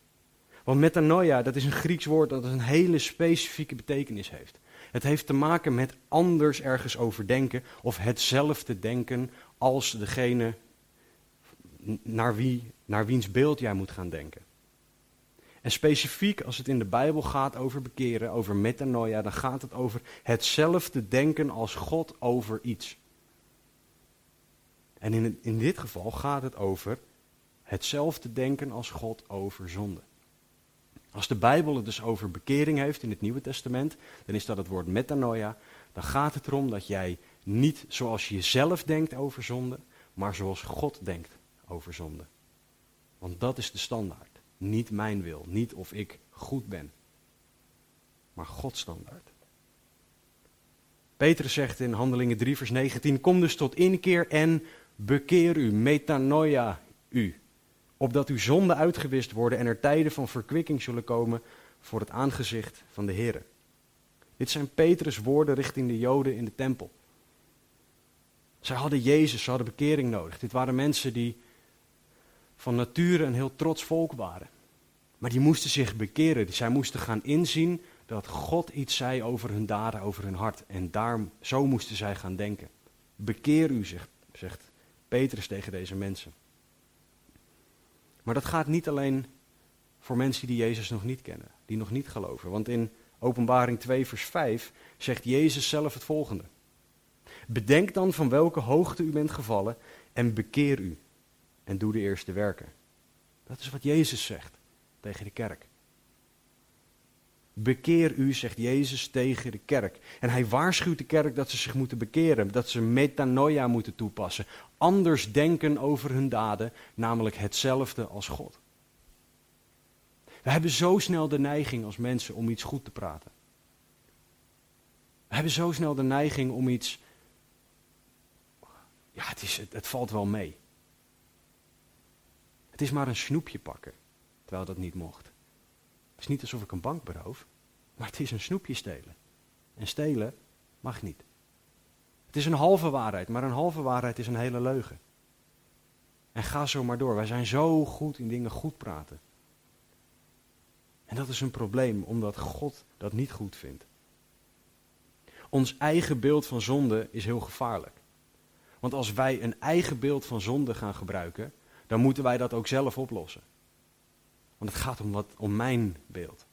Want metanoia, dat is een Grieks woord dat een hele specifieke betekenis heeft. Het heeft te maken met anders ergens over denken of hetzelfde denken als degene naar, wie, naar wiens beeld jij moet gaan denken. En specifiek als het in de Bijbel gaat over bekeren, over metanoia, dan gaat het over hetzelfde denken als God over iets. En in, in dit geval gaat het over hetzelfde denken als God over zonde. Als de Bijbel het dus over bekering heeft in het Nieuwe Testament, dan is dat het woord metanoia. Dan gaat het erom dat jij niet zoals je zelf denkt over zonde, maar zoals God denkt over zonde. Want dat is de standaard. Niet mijn wil, niet of ik goed ben, maar Gods standaard. Petrus zegt in Handelingen 3, vers 19: Kom dus tot inkeer en bekeer u, metanoia u. Opdat uw zonden uitgewist worden en er tijden van verkwikking zullen komen voor het aangezicht van de Heer. Dit zijn Petrus' woorden richting de Joden in de tempel. Zij hadden Jezus, ze hadden bekering nodig. Dit waren mensen die van nature een heel trots volk waren. Maar die moesten zich bekeren. Zij moesten gaan inzien dat God iets zei over hun daden, over hun hart. En daar, zo moesten zij gaan denken. Bekeer u, zegt, zegt Petrus tegen deze mensen. Maar dat gaat niet alleen voor mensen die Jezus nog niet kennen, die nog niet geloven. Want in Openbaring 2, vers 5 zegt Jezus zelf het volgende. Bedenk dan van welke hoogte u bent gevallen en bekeer u en doe de eerste werken. Dat is wat Jezus zegt tegen de kerk. Bekeer u, zegt Jezus tegen de kerk. En hij waarschuwt de kerk dat ze zich moeten bekeren, dat ze metanoia moeten toepassen. Anders denken over hun daden, namelijk hetzelfde als God. We hebben zo snel de neiging als mensen om iets goed te praten. We hebben zo snel de neiging om iets. Ja, het, is, het, valt wel mee. Het is maar een snoepje pakken, terwijl dat niet mocht. Het is niet alsof ik een bank beroof, maar het is een snoepje stelen. En stelen mag niet. Het is een halve waarheid, maar een halve waarheid is een hele leugen. En ga zo maar door. Wij zijn zo goed in dingen goed praten. En dat is een probleem, omdat God dat niet goed vindt. Ons eigen beeld van zonde is heel gevaarlijk. Want als wij een eigen beeld van zonde gaan gebruiken, dan moeten wij dat ook zelf oplossen. Want het gaat om, wat, om mijn beeld.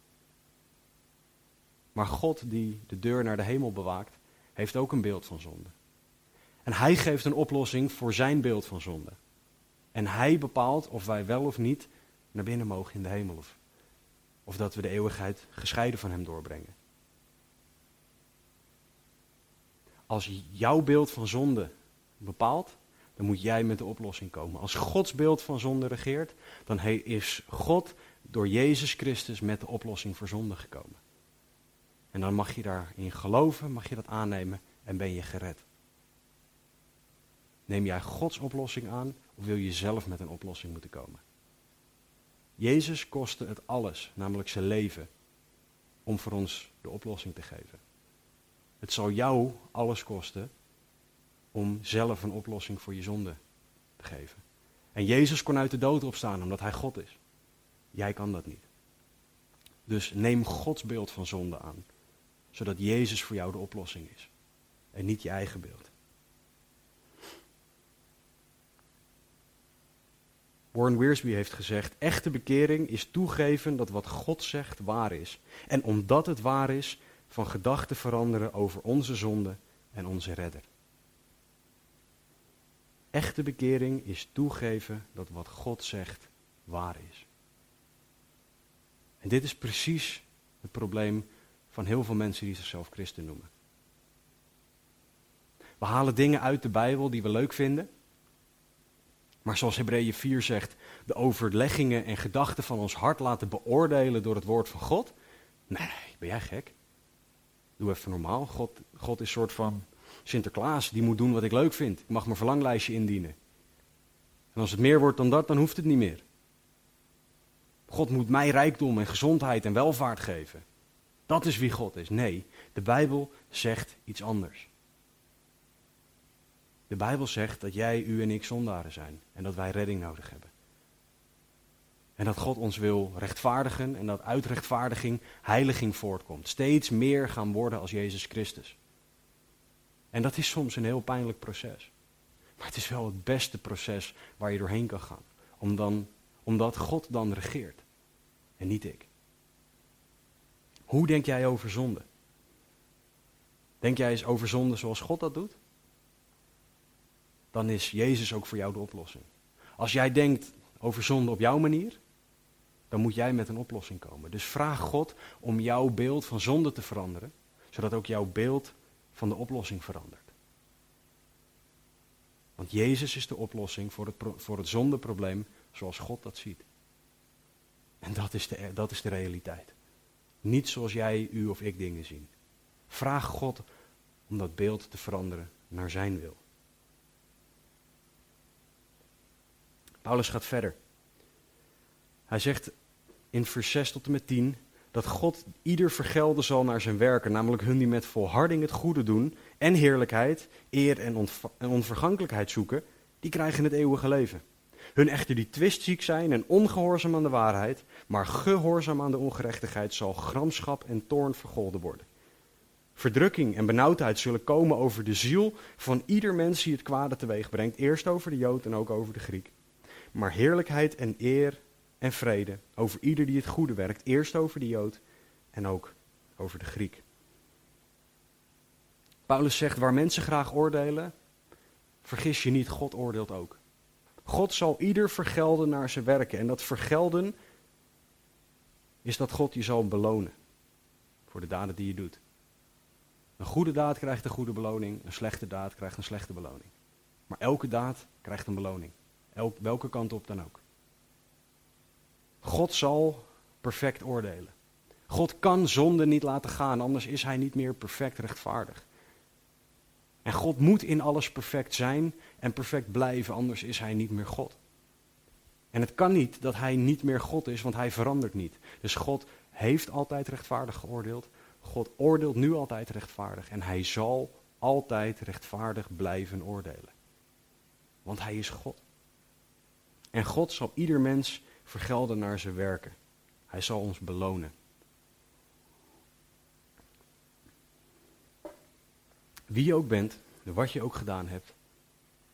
Maar God die de deur naar de hemel bewaakt, heeft ook een beeld van zonde. En hij geeft een oplossing voor zijn beeld van zonde. En hij bepaalt of wij wel of niet naar binnen mogen in de hemel. Of, of dat we de eeuwigheid gescheiden van hem doorbrengen. Als jouw beeld van zonde bepaalt, dan moet jij met de oplossing komen. Als Gods beeld van zonde regeert, dan is God door Jezus Christus met de oplossing voor zonde gekomen. En dan mag je daarin geloven, mag je dat aannemen en ben je gered. Neem jij Gods oplossing aan of wil je zelf met een oplossing moeten komen? Jezus kostte het alles, namelijk zijn leven, om voor ons de oplossing te geven. Het zal jou alles kosten om zelf een oplossing voor je zonde te geven. En Jezus kon uit de dood opstaan omdat hij God is. Jij kan dat niet. Dus neem Gods beeld van zonde aan, zodat Jezus voor jou de oplossing is en niet je eigen beeld. Warren Wiersbe heeft gezegd: echte bekering is toegeven dat wat God zegt waar is. En omdat het waar is, van gedachten veranderen over onze zonde en onze redder. Echte bekering is toegeven dat wat God zegt waar is. En dit is precies het probleem van heel veel mensen die zichzelf christen noemen. We halen dingen uit de Bijbel die we leuk vinden. Maar zoals Hebreeën 4 zegt, de overleggingen en gedachten van ons hart laten beoordelen door het woord van God. Nee, ben jij gek? Doe even normaal. God, God is een soort van Sinterklaas, die moet doen wat ik leuk vind. Ik mag mijn verlanglijstje indienen. En als het meer wordt dan dat, dan hoeft het niet meer. God moet mij rijkdom en gezondheid en welvaart geven. Dat is wie God is. Nee, de Bijbel zegt iets anders. De Bijbel zegt dat jij, u en ik zondaren zijn en dat wij redding nodig hebben. En dat God ons wil rechtvaardigen en dat uit rechtvaardiging heiliging voortkomt. Steeds meer gaan worden als Jezus Christus. En dat is soms een heel pijnlijk proces. Maar het is wel het beste proces waar je doorheen kan gaan. Om dan, omdat God dan regeert. En niet ik. Hoe denk jij over zonde? Denk jij eens over zonde zoals God dat doet? Dan is Jezus ook voor jou de oplossing. Als jij denkt over zonde op jouw manier, dan moet jij met een oplossing komen. Dus vraag God om jouw beeld van zonde te veranderen, zodat ook jouw beeld van de oplossing verandert. Want Jezus is de oplossing voor het, voor het zondeprobleem zoals God dat ziet. En dat is, de, dat is de realiteit. Niet zoals jij, u of ik dingen zien. Vraag God om dat beeld te veranderen naar zijn wil. Paulus gaat verder. Hij zegt in vers 6 tot en met 10 dat God ieder vergelden zal naar zijn werken, namelijk hun die met volharding het goede doen en heerlijkheid, eer en, onvergankelijkheid zoeken, die krijgen het eeuwige leven. Hun echter die twistziek zijn en ongehoorzaam aan de waarheid, maar gehoorzaam aan de ongerechtigheid, zal gramschap en toorn vergolden worden. Verdrukking en benauwdheid zullen komen over de ziel van ieder mens die het kwade teweeg brengt, eerst over de Jood en ook over de Griek. Maar heerlijkheid en eer en vrede over ieder die het goede werkt, eerst over de Jood en ook over de Griek. Paulus zegt, waar mensen graag oordelen, vergis je niet, God oordeelt ook. God zal ieder vergelden naar zijn werken. En dat vergelden is dat God je zal belonen voor de daden die je doet. Een goede daad krijgt een goede beloning, een slechte daad krijgt een slechte beloning. Maar elke daad krijgt een beloning. Elk, welke kant op dan ook. God zal perfect oordelen. God kan zonde niet laten gaan, anders is hij niet meer perfect rechtvaardig. En God moet in alles perfect zijn en perfect blijven, anders is hij niet meer God. En het kan niet dat hij niet meer God is, want hij verandert niet. Dus God heeft altijd rechtvaardig geoordeeld. God oordeelt nu altijd rechtvaardig en hij zal altijd rechtvaardig blijven oordelen. Want hij is God. En God zal ieder mens vergelden naar zijn werken. Hij zal ons belonen. Wie je ook bent, wat je ook gedaan hebt,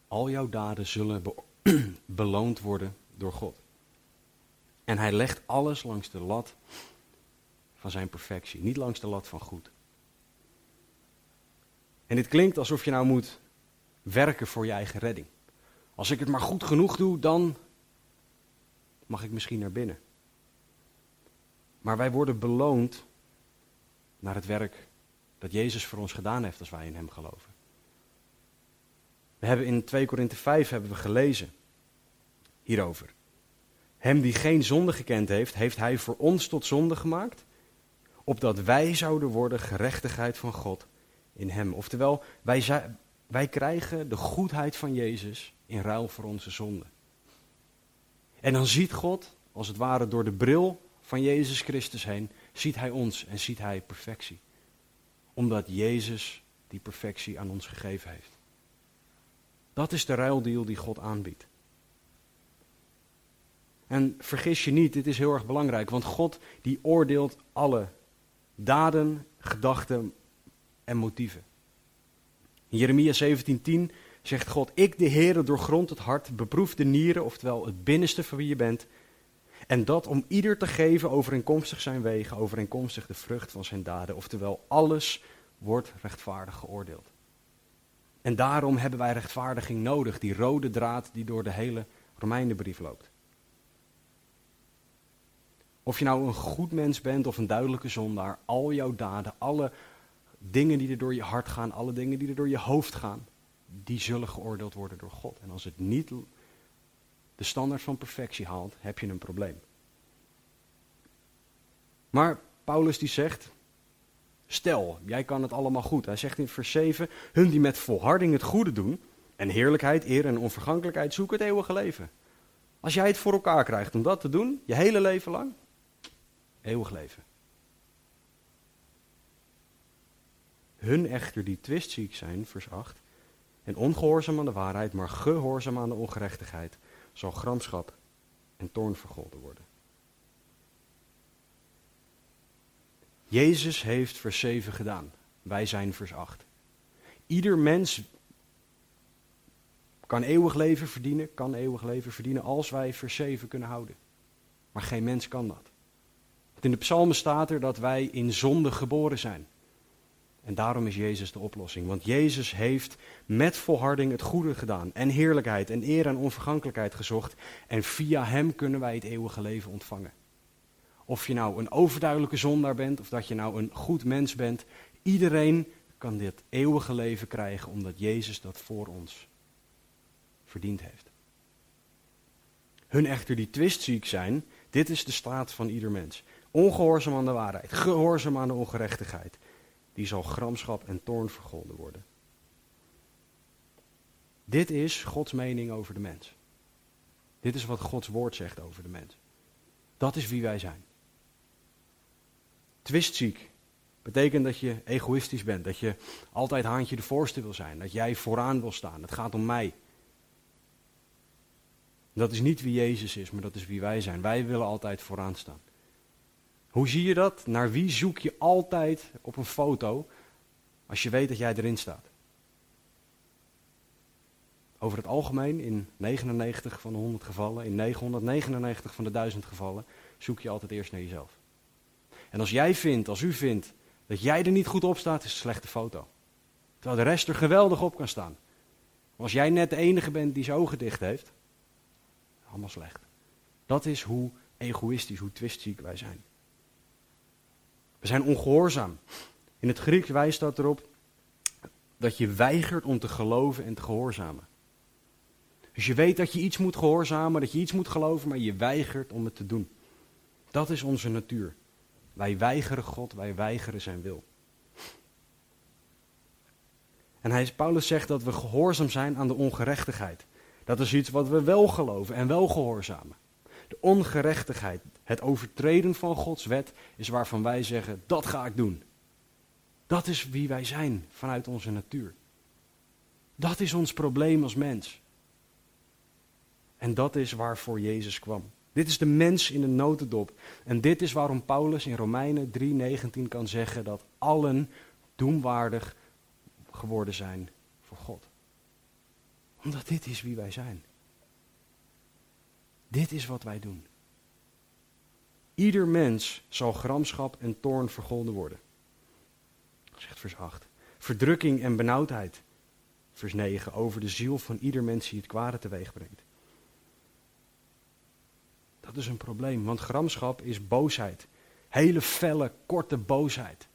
al jouw daden zullen beloond worden door God. En hij legt alles langs de lat van zijn perfectie, niet langs de lat van goed. En dit klinkt alsof je nou moet werken voor je eigen redding. Als ik het maar goed genoeg doe, dan mag ik misschien naar binnen. Maar wij worden beloond naar het werk dat Jezus voor ons gedaan heeft als wij in Hem geloven. We hebben in 2 Korinthe 5 hebben we gelezen hierover. Hem die geen zonde gekend heeft, heeft Hij voor ons tot zonde gemaakt, opdat wij zouden worden gerechtigheid van God in Hem. Oftewel, wij, wij krijgen de goedheid van Jezus in ruil voor onze zonde. En dan ziet God, als het ware door de bril van Jezus Christus heen, ziet Hij ons en ziet Hij perfectie. Omdat Jezus die perfectie aan ons gegeven heeft. Dat is de ruildeal die God aanbiedt. En vergis je niet, dit is heel erg belangrijk, want God die oordeelt alle daden, gedachten en motieven. In Jeremia 17:10 zegt God: Ik, de Heere, doorgrond het hart, beproef de nieren, oftewel het binnenste van wie je bent. En dat om ieder te geven overeenkomstig zijn wegen, overeenkomstig de vrucht van zijn daden, oftewel alles wordt rechtvaardig geoordeeld. En daarom hebben wij rechtvaardiging nodig, die rode draad die door de hele Romeinenbrief loopt. Of je nou een goed mens bent of een duidelijke zondaar, al jouw daden, alle dingen die er door je hart gaan, alle dingen die er door je hoofd gaan, die zullen geoordeeld worden door God. En als het niet de standaard van perfectie haalt, heb je een probleem. Maar Paulus die zegt, stel, jij kan het allemaal goed. Hij zegt in vers 7, hun die met volharding het goede doen en heerlijkheid, eer en onvergankelijkheid zoeken het eeuwige leven. Als jij het voor elkaar krijgt om dat te doen, je hele leven lang, eeuwig leven. Hun echter die twistziek zijn, vers 8, en ongehoorzaam aan de waarheid, maar gehoorzaam aan de ongerechtigheid, zal gramschap en toorn vergolden worden. Jezus heeft vers 7 gedaan. Wij zijn vers 8. Ieder mens kan eeuwig leven verdienen, kan eeuwig leven verdienen als wij vers 7 kunnen houden. Maar geen mens kan dat. Want in de psalmen staat er dat wij in zonde geboren zijn. En daarom is Jezus de oplossing. Want Jezus heeft met volharding het goede gedaan. En heerlijkheid en eer en onvergankelijkheid gezocht. En via hem kunnen wij het eeuwige leven ontvangen. Of je nou een overduidelijke zondaar bent of dat je nou een goed mens bent. Iedereen kan dit eeuwige leven krijgen omdat Jezus dat voor ons verdiend heeft. Hun echter die twistziek zijn, dit is de staat van ieder mens. Ongehoorzaam aan de waarheid, gehoorzaam aan de ongerechtigheid die zal gramschap en toorn vergolden worden. Dit is Gods mening over de mens. Dit is wat Gods woord zegt over de mens. Dat is wie wij zijn. Twistziek betekent dat je egoïstisch bent, dat je altijd haantje de voorste wil zijn, dat jij vooraan wil staan. Het gaat om mij. Dat is niet wie Jezus is, maar dat is wie wij zijn. Wij willen altijd vooraan staan. Hoe zie je dat? Naar wie zoek je altijd op een foto als je weet dat jij erin staat? Over het algemeen, in 99 van de 100 gevallen, in 999 van de 1000 gevallen, zoek je altijd eerst naar jezelf. En als jij vindt, als u vindt, dat jij er niet goed op staat, is een slechte foto. Terwijl de rest er geweldig op kan staan. als jij net de enige bent die zijn ogen dicht heeft, allemaal slecht. Dat is hoe egoïstisch, hoe twistziek wij zijn. We zijn ongehoorzaam. In het Grieks wijst dat erop dat je weigert om te geloven en te gehoorzamen. Dus je weet dat je iets moet gehoorzamen, dat je iets moet geloven, maar je weigert om het te doen. Dat is onze natuur. Wij weigeren God, wij weigeren zijn wil. En Paulus zegt dat we gehoorzaam zijn aan de ongerechtigheid. Dat is iets wat we wel geloven en wel gehoorzamen. De ongerechtigheid, het overtreden van Gods wet, is waarvan wij zeggen: dat ga ik doen. Dat is wie wij zijn vanuit onze natuur. Dat is ons probleem als mens. En dat is waarvoor Jezus kwam. Dit is de mens in een notendop. En dit is waarom Paulus in Romeinen 3:19 kan zeggen dat allen doemwaardig geworden zijn voor God. Omdat dit is wie wij zijn. Dit is wat wij doen. Ieder mens zal gramschap en toorn vergolden worden. Zegt vers 8. Verdrukking en benauwdheid. Vers 9. Over de ziel van ieder mens die het kwade teweeg brengt. Dat is een probleem, want gramschap is boosheid. Hele felle, korte boosheid.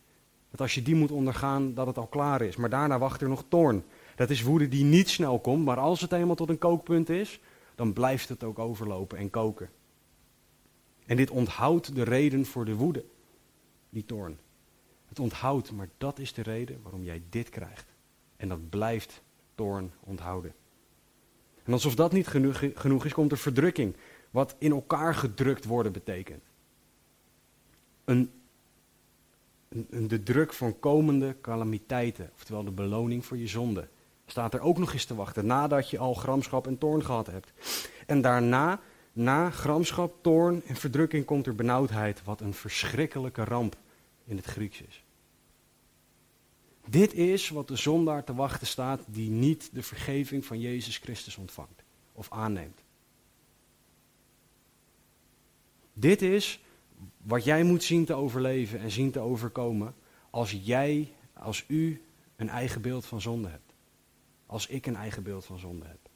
Dat als je die moet ondergaan, dat het al klaar is. Maar daarna wacht er nog toorn. Dat is woede die niet snel komt, maar als het eenmaal tot een kookpunt is, dan blijft het ook overlopen en koken. En dit onthoudt de reden voor de woede, die toorn. Het onthoudt, maar dat is de reden waarom jij dit krijgt. En dat blijft toorn onthouden. En alsof dat niet genoeg, is, komt er verdrukking wat in elkaar gedrukt worden betekent. Een, een, de druk van komende calamiteiten, oftewel de beloning voor je zonde, staat er ook nog eens te wachten nadat je al gramschap en toorn gehad hebt. En daarna, na gramschap, toorn en verdrukking, komt er benauwdheid, wat een verschrikkelijke ramp in het Grieks is. Dit is wat de zondaar te wachten staat die niet de vergeving van Jezus Christus ontvangt of aanneemt. Dit is wat jij moet zien te overleven en zien te overkomen als jij, als u een eigen beeld van zonde hebt. Als ik een eigen beeld van zonde heb.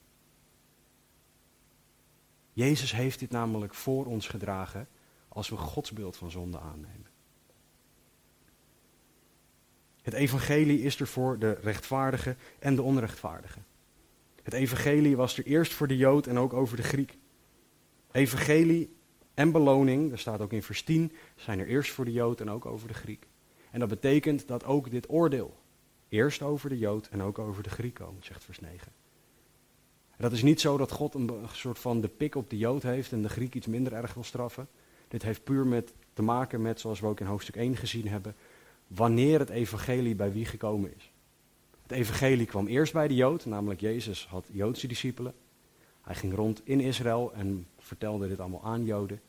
Jezus heeft dit namelijk voor ons gedragen als we Gods beeld van zonde aannemen. Het evangelie is er voor de rechtvaardige en de onrechtvaardige. Het evangelie was er eerst voor de Jood en ook over de Griek. Evangelie en beloning, dat staat ook in vers 10, zijn er eerst voor de Jood en ook over de Griek. En dat betekent dat ook dit oordeel eerst over de Jood en ook over de Griek komt, zegt vers 9. En dat is niet zo dat God een soort van de pik op de Jood heeft en de Griek iets minder erg wil straffen. Dit heeft puur met, te maken met, zoals we ook in hoofdstuk 1 gezien hebben, wanneer het evangelie bij wie gekomen is. Het evangelie kwam eerst bij de Jood, namelijk Jezus had Joodse discipelen. Hij ging rond in Israël en vertelde dit allemaal aan Joden.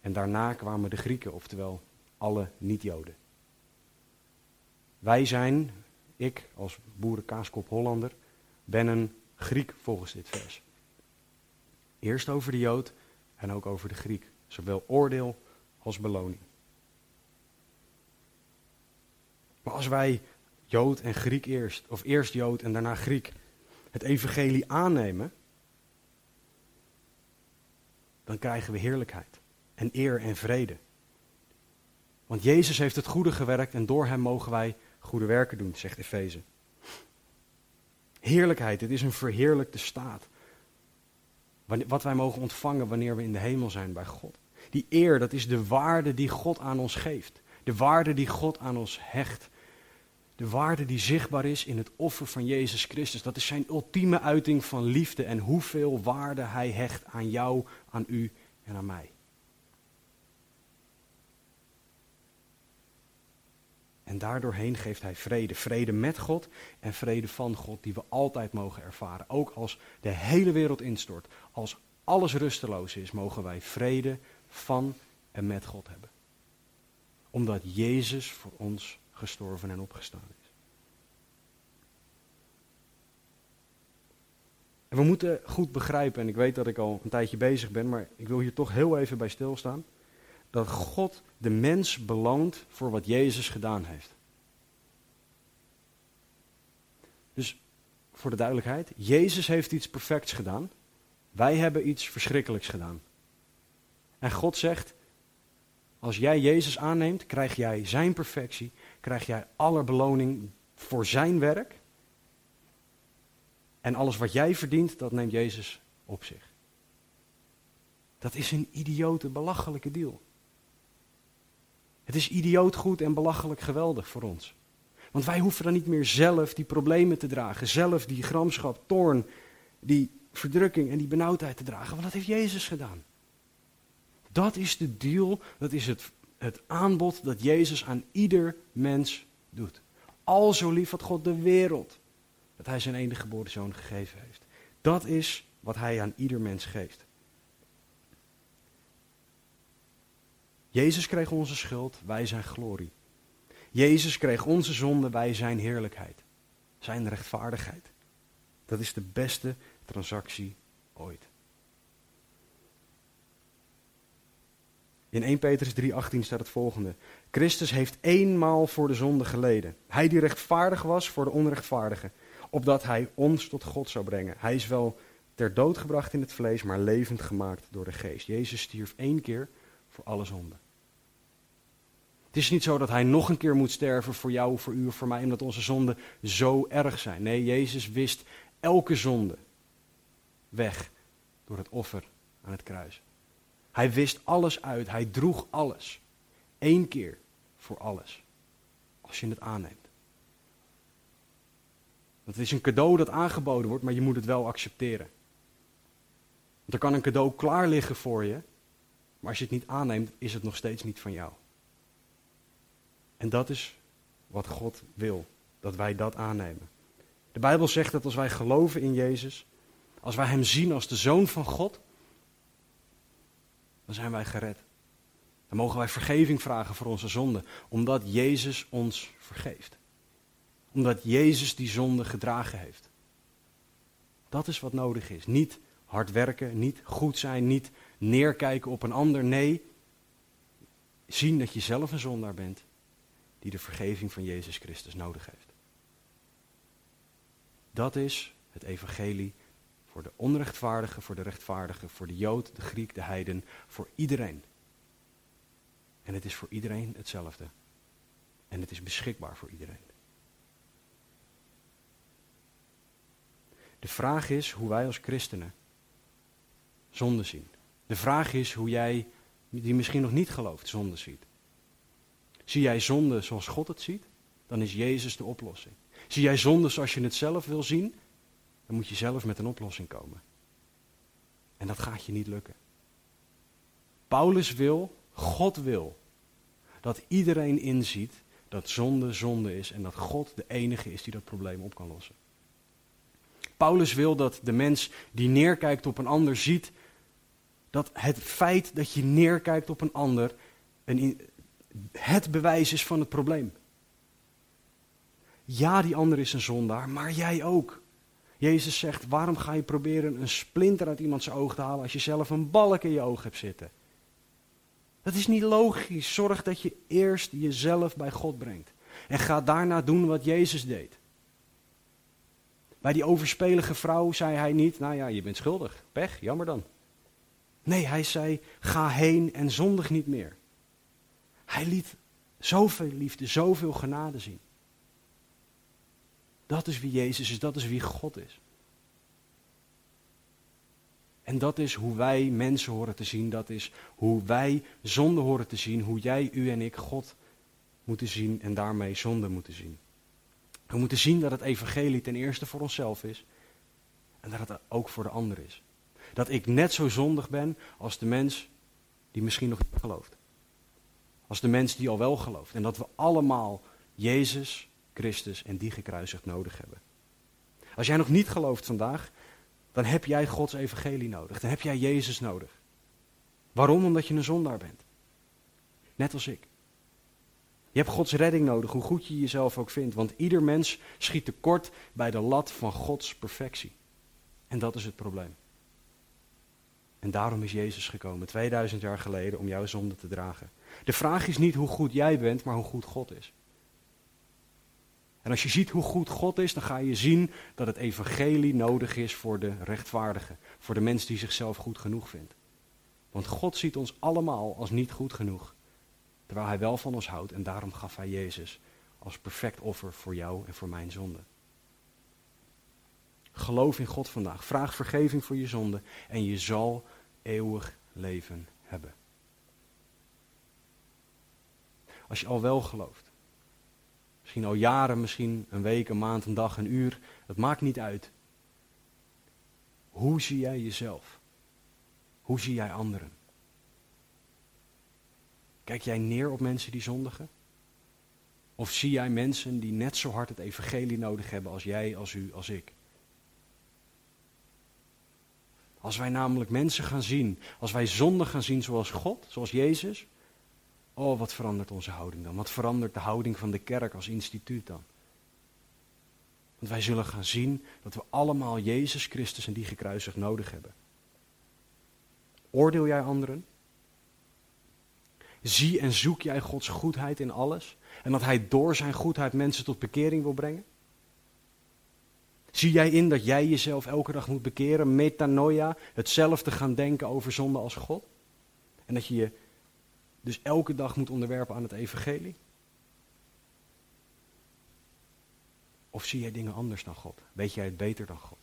En daarna kwamen de Grieken, oftewel alle niet-Joden. Wij zijn, ik als boerenkaaskop Hollander, ben een Griek volgens dit vers. Eerst over de Jood en ook over de Griek. Zowel oordeel als beloning. Maar als wij Jood en Griek eerst, of eerst Jood en daarna Griek, het evangelie aannemen, dan krijgen we heerlijkheid en eer en vrede. Want Jezus heeft het goede gewerkt en door hem mogen wij goede werken doen, zegt Efeze. Heerlijkheid, het is een verheerlijkte staat. Wat wij mogen ontvangen wanneer we in de hemel zijn bij God. Die eer, dat is de waarde die God aan ons geeft. De waarde die God aan ons hecht. De waarde die zichtbaar is in het offer van Jezus Christus. Dat is zijn ultieme uiting van liefde en hoeveel waarde hij hecht aan jou, aan u en aan mij. En daardoorheen geeft hij vrede. Vrede met God en vrede van God, die we altijd mogen ervaren. Ook als de hele wereld instort, als alles rusteloos is, mogen wij vrede van en met God hebben. Omdat Jezus voor ons gestorven en opgestaan is. En we moeten goed begrijpen, en ik weet dat ik al een tijdje bezig ben, maar ik wil hier toch heel even bij stilstaan dat God de mens beloont voor wat Jezus gedaan heeft. Dus voor de duidelijkheid, Jezus heeft iets perfects gedaan. Wij hebben iets verschrikkelijks gedaan. En God zegt, als jij Jezus aanneemt, krijg jij zijn perfectie, krijg jij alle beloning voor zijn werk. En alles wat jij verdient, dat neemt Jezus op zich. Dat is een idiote, belachelijke deal. Het is idioot goed en belachelijk geweldig voor ons. Want wij hoeven dan niet meer zelf die problemen te dragen, zelf die gramschap, toorn, die verdrukking en die benauwdheid te dragen. Want dat heeft Jezus gedaan. Dat is de deal, dat is het, het aanbod dat Jezus aan ieder mens doet. Al zo lief had God de wereld, dat hij zijn enige geboren zoon gegeven heeft. Dat is wat hij aan ieder mens geeft. Jezus kreeg onze schuld, wij zijn glorie. Jezus kreeg onze zonde, wij zijn heerlijkheid. Zijn rechtvaardigheid. Dat is de beste transactie ooit. In 1 Petrus 3:18 staat het volgende: Christus heeft eenmaal voor de zonde geleden. Hij die rechtvaardig was voor de onrechtvaardige, opdat hij ons tot God zou brengen. Hij is wel ter dood gebracht in het vlees, maar levend gemaakt door de geest. Jezus stierf één keer voor alle zonden. Het is niet zo dat hij nog een keer moet sterven voor jou, voor u voor mij, omdat onze zonden zo erg zijn. Nee, Jezus wist elke zonde weg door het offer aan het kruis. Hij wist alles uit, hij droeg alles. Eén keer voor alles. Als je het aanneemt. Want het is een cadeau dat aangeboden wordt, maar je moet het wel accepteren. Want er kan een cadeau klaar liggen voor je, maar als je het niet aanneemt, is het nog steeds niet van jou. En dat is wat God wil, dat wij dat aannemen. De Bijbel zegt dat als wij geloven in Jezus, als wij Hem zien als de Zoon van God, dan zijn wij gered. Dan mogen wij vergeving vragen voor onze zonden, omdat Jezus ons vergeeft. Omdat Jezus die zonde gedragen heeft. Dat is wat nodig is. Niet hard werken, niet goed zijn, niet neerkijken op een ander. Nee, zien dat je zelf een zondaar bent die de vergeving van Jezus Christus nodig heeft. Dat is het evangelie voor de onrechtvaardige, voor de rechtvaardige, voor de Jood, de Griek, de Heiden, voor iedereen. En het is voor iedereen hetzelfde. En het is beschikbaar voor iedereen. De vraag is hoe wij als christenen zonde zien. De vraag is hoe jij, die misschien nog niet gelooft, zonde ziet. Zie jij zonde zoals God het ziet, dan is Jezus de oplossing. Zie jij zonde zoals je het zelf wil zien, dan moet je zelf met een oplossing komen. En dat gaat je niet lukken. Paulus wil, God wil, dat iedereen inziet dat zonde zonde is en dat God de enige is die dat probleem op kan lossen. Paulus wil dat de mens die neerkijkt op een ander ziet dat het feit dat je neerkijkt op een ander een, het bewijs is van het probleem. Ja, die ander is een zondaar, maar jij ook. Jezus zegt, waarom ga je proberen een splinter uit iemands oog te halen als je zelf een balk in je oog hebt zitten? Dat is niet logisch. Zorg dat je eerst jezelf bij God brengt. En ga daarna doen wat Jezus deed. Bij die overspelige vrouw zei hij niet, nou ja, je bent schuldig. Pech, jammer dan. Nee, hij zei, ga heen en zondig niet meer. Hij liet zoveel liefde, zoveel genade zien. Dat is wie Jezus is, dat is wie God is. En dat is hoe wij mensen horen te zien, dat is hoe wij zonde horen te zien, hoe jij, u en ik God moeten zien en daarmee zonde moeten zien. We moeten zien dat het evangelie ten eerste voor onszelf is en dat het ook voor de ander is. Dat ik net zo zondig ben als de mens die misschien nog niet gelooft. Als de mens die al wel gelooft. En dat we allemaal Jezus, Christus en die gekruisigd nodig hebben. Als jij nog niet gelooft vandaag, dan heb jij Gods evangelie nodig. Dan heb jij Jezus nodig. Waarom? Omdat je een zondaar bent. Net als ik. Je hebt Gods redding nodig, hoe goed je jezelf ook vindt. Want ieder mens schiet tekort bij de lat van Gods perfectie. En dat is het probleem. En daarom is Jezus gekomen, 2000 jaar geleden, om jouw zonde te dragen. De vraag is niet hoe goed jij bent, maar hoe goed God is. En als je ziet hoe goed God is, dan ga je zien dat het evangelie nodig is voor de rechtvaardige, voor de mens die zichzelf goed genoeg vindt. Want God ziet ons allemaal als niet goed genoeg, terwijl Hij wel van ons houdt en daarom gaf Hij Jezus als perfect offer voor jou en voor mijn zonde. Geloof in God vandaag, vraag vergeving voor je zonde en je zal eeuwig leven hebben. Als je al wel gelooft, misschien al jaren, misschien een week, een maand, een dag, een uur, het maakt niet uit. Hoe zie jij jezelf? Hoe zie jij anderen? Kijk jij neer op mensen die zondigen? Of zie jij mensen die net zo hard het evangelie nodig hebben als jij, als u, als ik? Als wij namelijk mensen gaan zien, als wij zonde gaan zien zoals God, zoals Jezus, oh wat verandert onze houding dan? Wat verandert de houding van de kerk als instituut dan? Want wij zullen gaan zien dat we allemaal Jezus Christus en die gekruisigd nodig hebben. Oordeel jij anderen? Zie en zoek jij Gods goedheid in alles? En dat Hij door zijn goedheid mensen tot bekering wil brengen? Zie jij in dat jij jezelf elke dag moet bekeren, metanoia, hetzelfde gaan denken over zonde als God? En dat je je dus elke dag moet onderwerpen aan het evangelie? Of zie jij dingen anders dan God? Weet jij het beter dan God?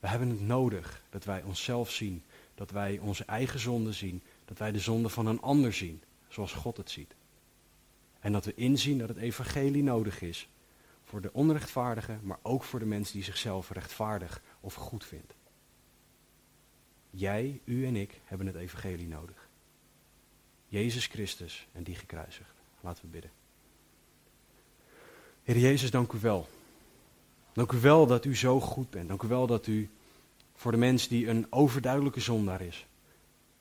We hebben het nodig dat wij onszelf zien, dat wij onze eigen zonde zien, dat wij de zonde van een ander zien, zoals God het ziet. En dat we inzien dat het evangelie nodig is voor de onrechtvaardige, maar ook voor de mens die zichzelf rechtvaardig of goed vindt. Jij, u en ik hebben het evangelie nodig. Jezus Christus en die gekruisigd. Laten we bidden. Heer Jezus, dank u wel. Dank u wel dat u zo goed bent. Dank u wel dat u voor de mens die een overduidelijke zondaar is,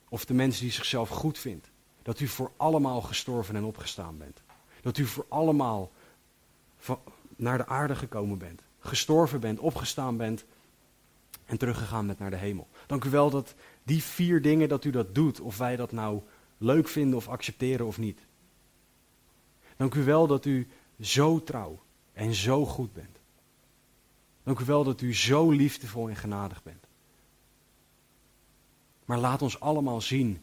of de mens die zichzelf goed vindt, dat u voor allemaal gestorven en opgestaan bent. Dat u voor allemaal naar de aarde gekomen bent. Gestorven bent, opgestaan bent en teruggegaan bent naar de hemel. Dank u wel dat die vier dingen, dat u dat doet. Of wij dat nou leuk vinden of accepteren of niet. Dank u wel dat u zo trouw en zo goed bent. Dank u wel dat u zo liefdevol en genadig bent. Maar laat ons allemaal zien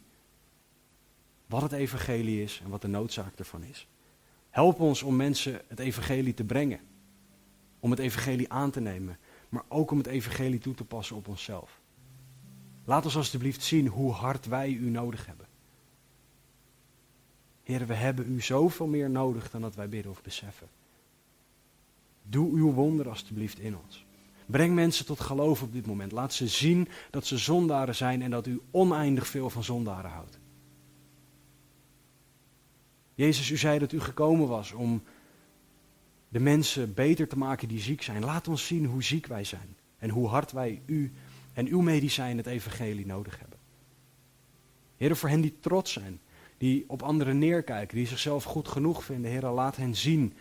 wat het evangelie is en wat de noodzaak ervan is. Help ons om mensen het evangelie te brengen. Om het evangelie aan te nemen. Maar ook om het evangelie toe te passen op onszelf. Laat ons alstublieft zien hoe hard wij u nodig hebben. Heren, we hebben u zoveel meer nodig dan dat wij bidden of beseffen. Doe uw wonder alstublieft in ons. Breng mensen tot geloof op dit moment. Laat ze zien dat ze zondaren zijn en dat u oneindig veel van zondaren houdt. Jezus, u zei dat u gekomen was om de mensen beter te maken die ziek zijn. Laat ons zien hoe ziek wij zijn en hoe hard wij u en uw medicijn het evangelie nodig hebben. Heren, voor hen die trots zijn, die op anderen neerkijken, die zichzelf goed genoeg vinden, Heren, laat hen zien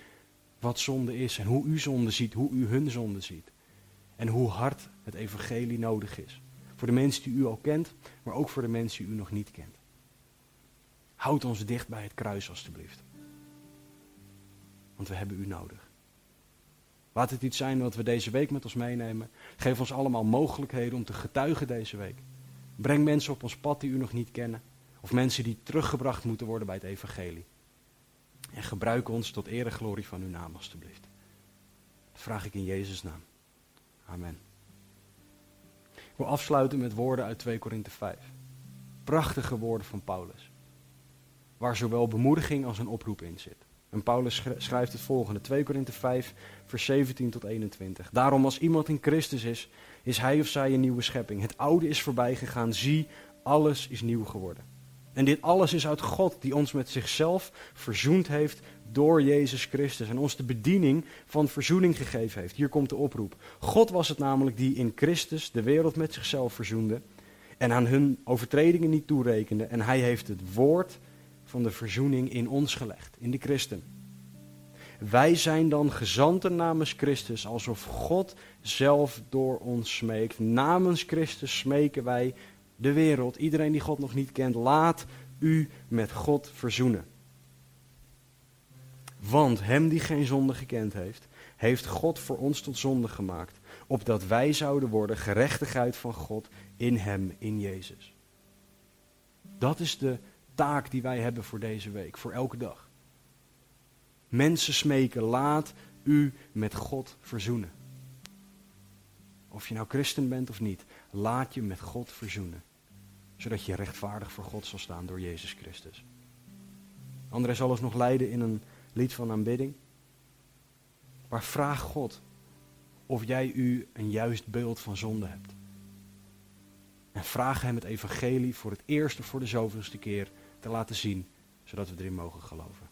wat zonde is en hoe u zonde ziet, hoe u hun zonde ziet. En hoe hard het evangelie nodig is. Voor de mensen die u al kent, maar ook voor de mensen die u nog niet kent. Houd ons dicht bij het kruis, alstublieft. Want we hebben u nodig. Laat het iets zijn wat we deze week met ons meenemen. Geef ons allemaal mogelijkheden om te getuigen deze week. Breng mensen op ons pad die u nog niet kennen. Of mensen die teruggebracht moeten worden bij het evangelie. En gebruik ons tot eer en glorie van uw naam, alstublieft. Dat vraag ik in Jezus' naam. Amen. Wil afsluiten met woorden uit 2 Korinthe 5. Prachtige woorden van Paulus waar zowel bemoediging als een oproep in zit. En Paulus schrijft het volgende, 2 Korinthe 5, vers 17 tot 21. Daarom als iemand in Christus is, is hij of zij een nieuwe schepping. Het oude is voorbij gegaan, zie, alles is nieuw geworden. En dit alles is uit God, die ons met zichzelf verzoend heeft door Jezus Christus. En ons de bediening van verzoening gegeven heeft. Hier komt de oproep. God was het namelijk die in Christus de wereld met zichzelf verzoende. En aan hun overtredingen niet toerekende. En hij heeft het woord van de verzoening in ons gelegd, in de christen. Wij zijn dan gezanten namens Christus, alsof God zelf door ons smeekt. Namens Christus smeken wij de wereld, iedereen die God nog niet kent, laat u met God verzoenen. Want hem die geen zonde gekend heeft, heeft God voor ons tot zonde gemaakt, opdat wij zouden worden gerechtigheid van God in hem, in Jezus. Dat is de taak die wij hebben voor deze week, voor elke dag. Mensen smeken, laat u met God verzoenen. Of je nou christen bent of niet, laat je met God verzoenen. Zodat je rechtvaardig voor God zal staan door Jezus Christus. André zal ons nog leiden in een lied van aanbidding. Maar vraag God of jij u een juist beeld van zonde hebt. En vraag hem het evangelie voor het eerste voor de zoveelste keer te laten zien, zodat we erin mogen geloven.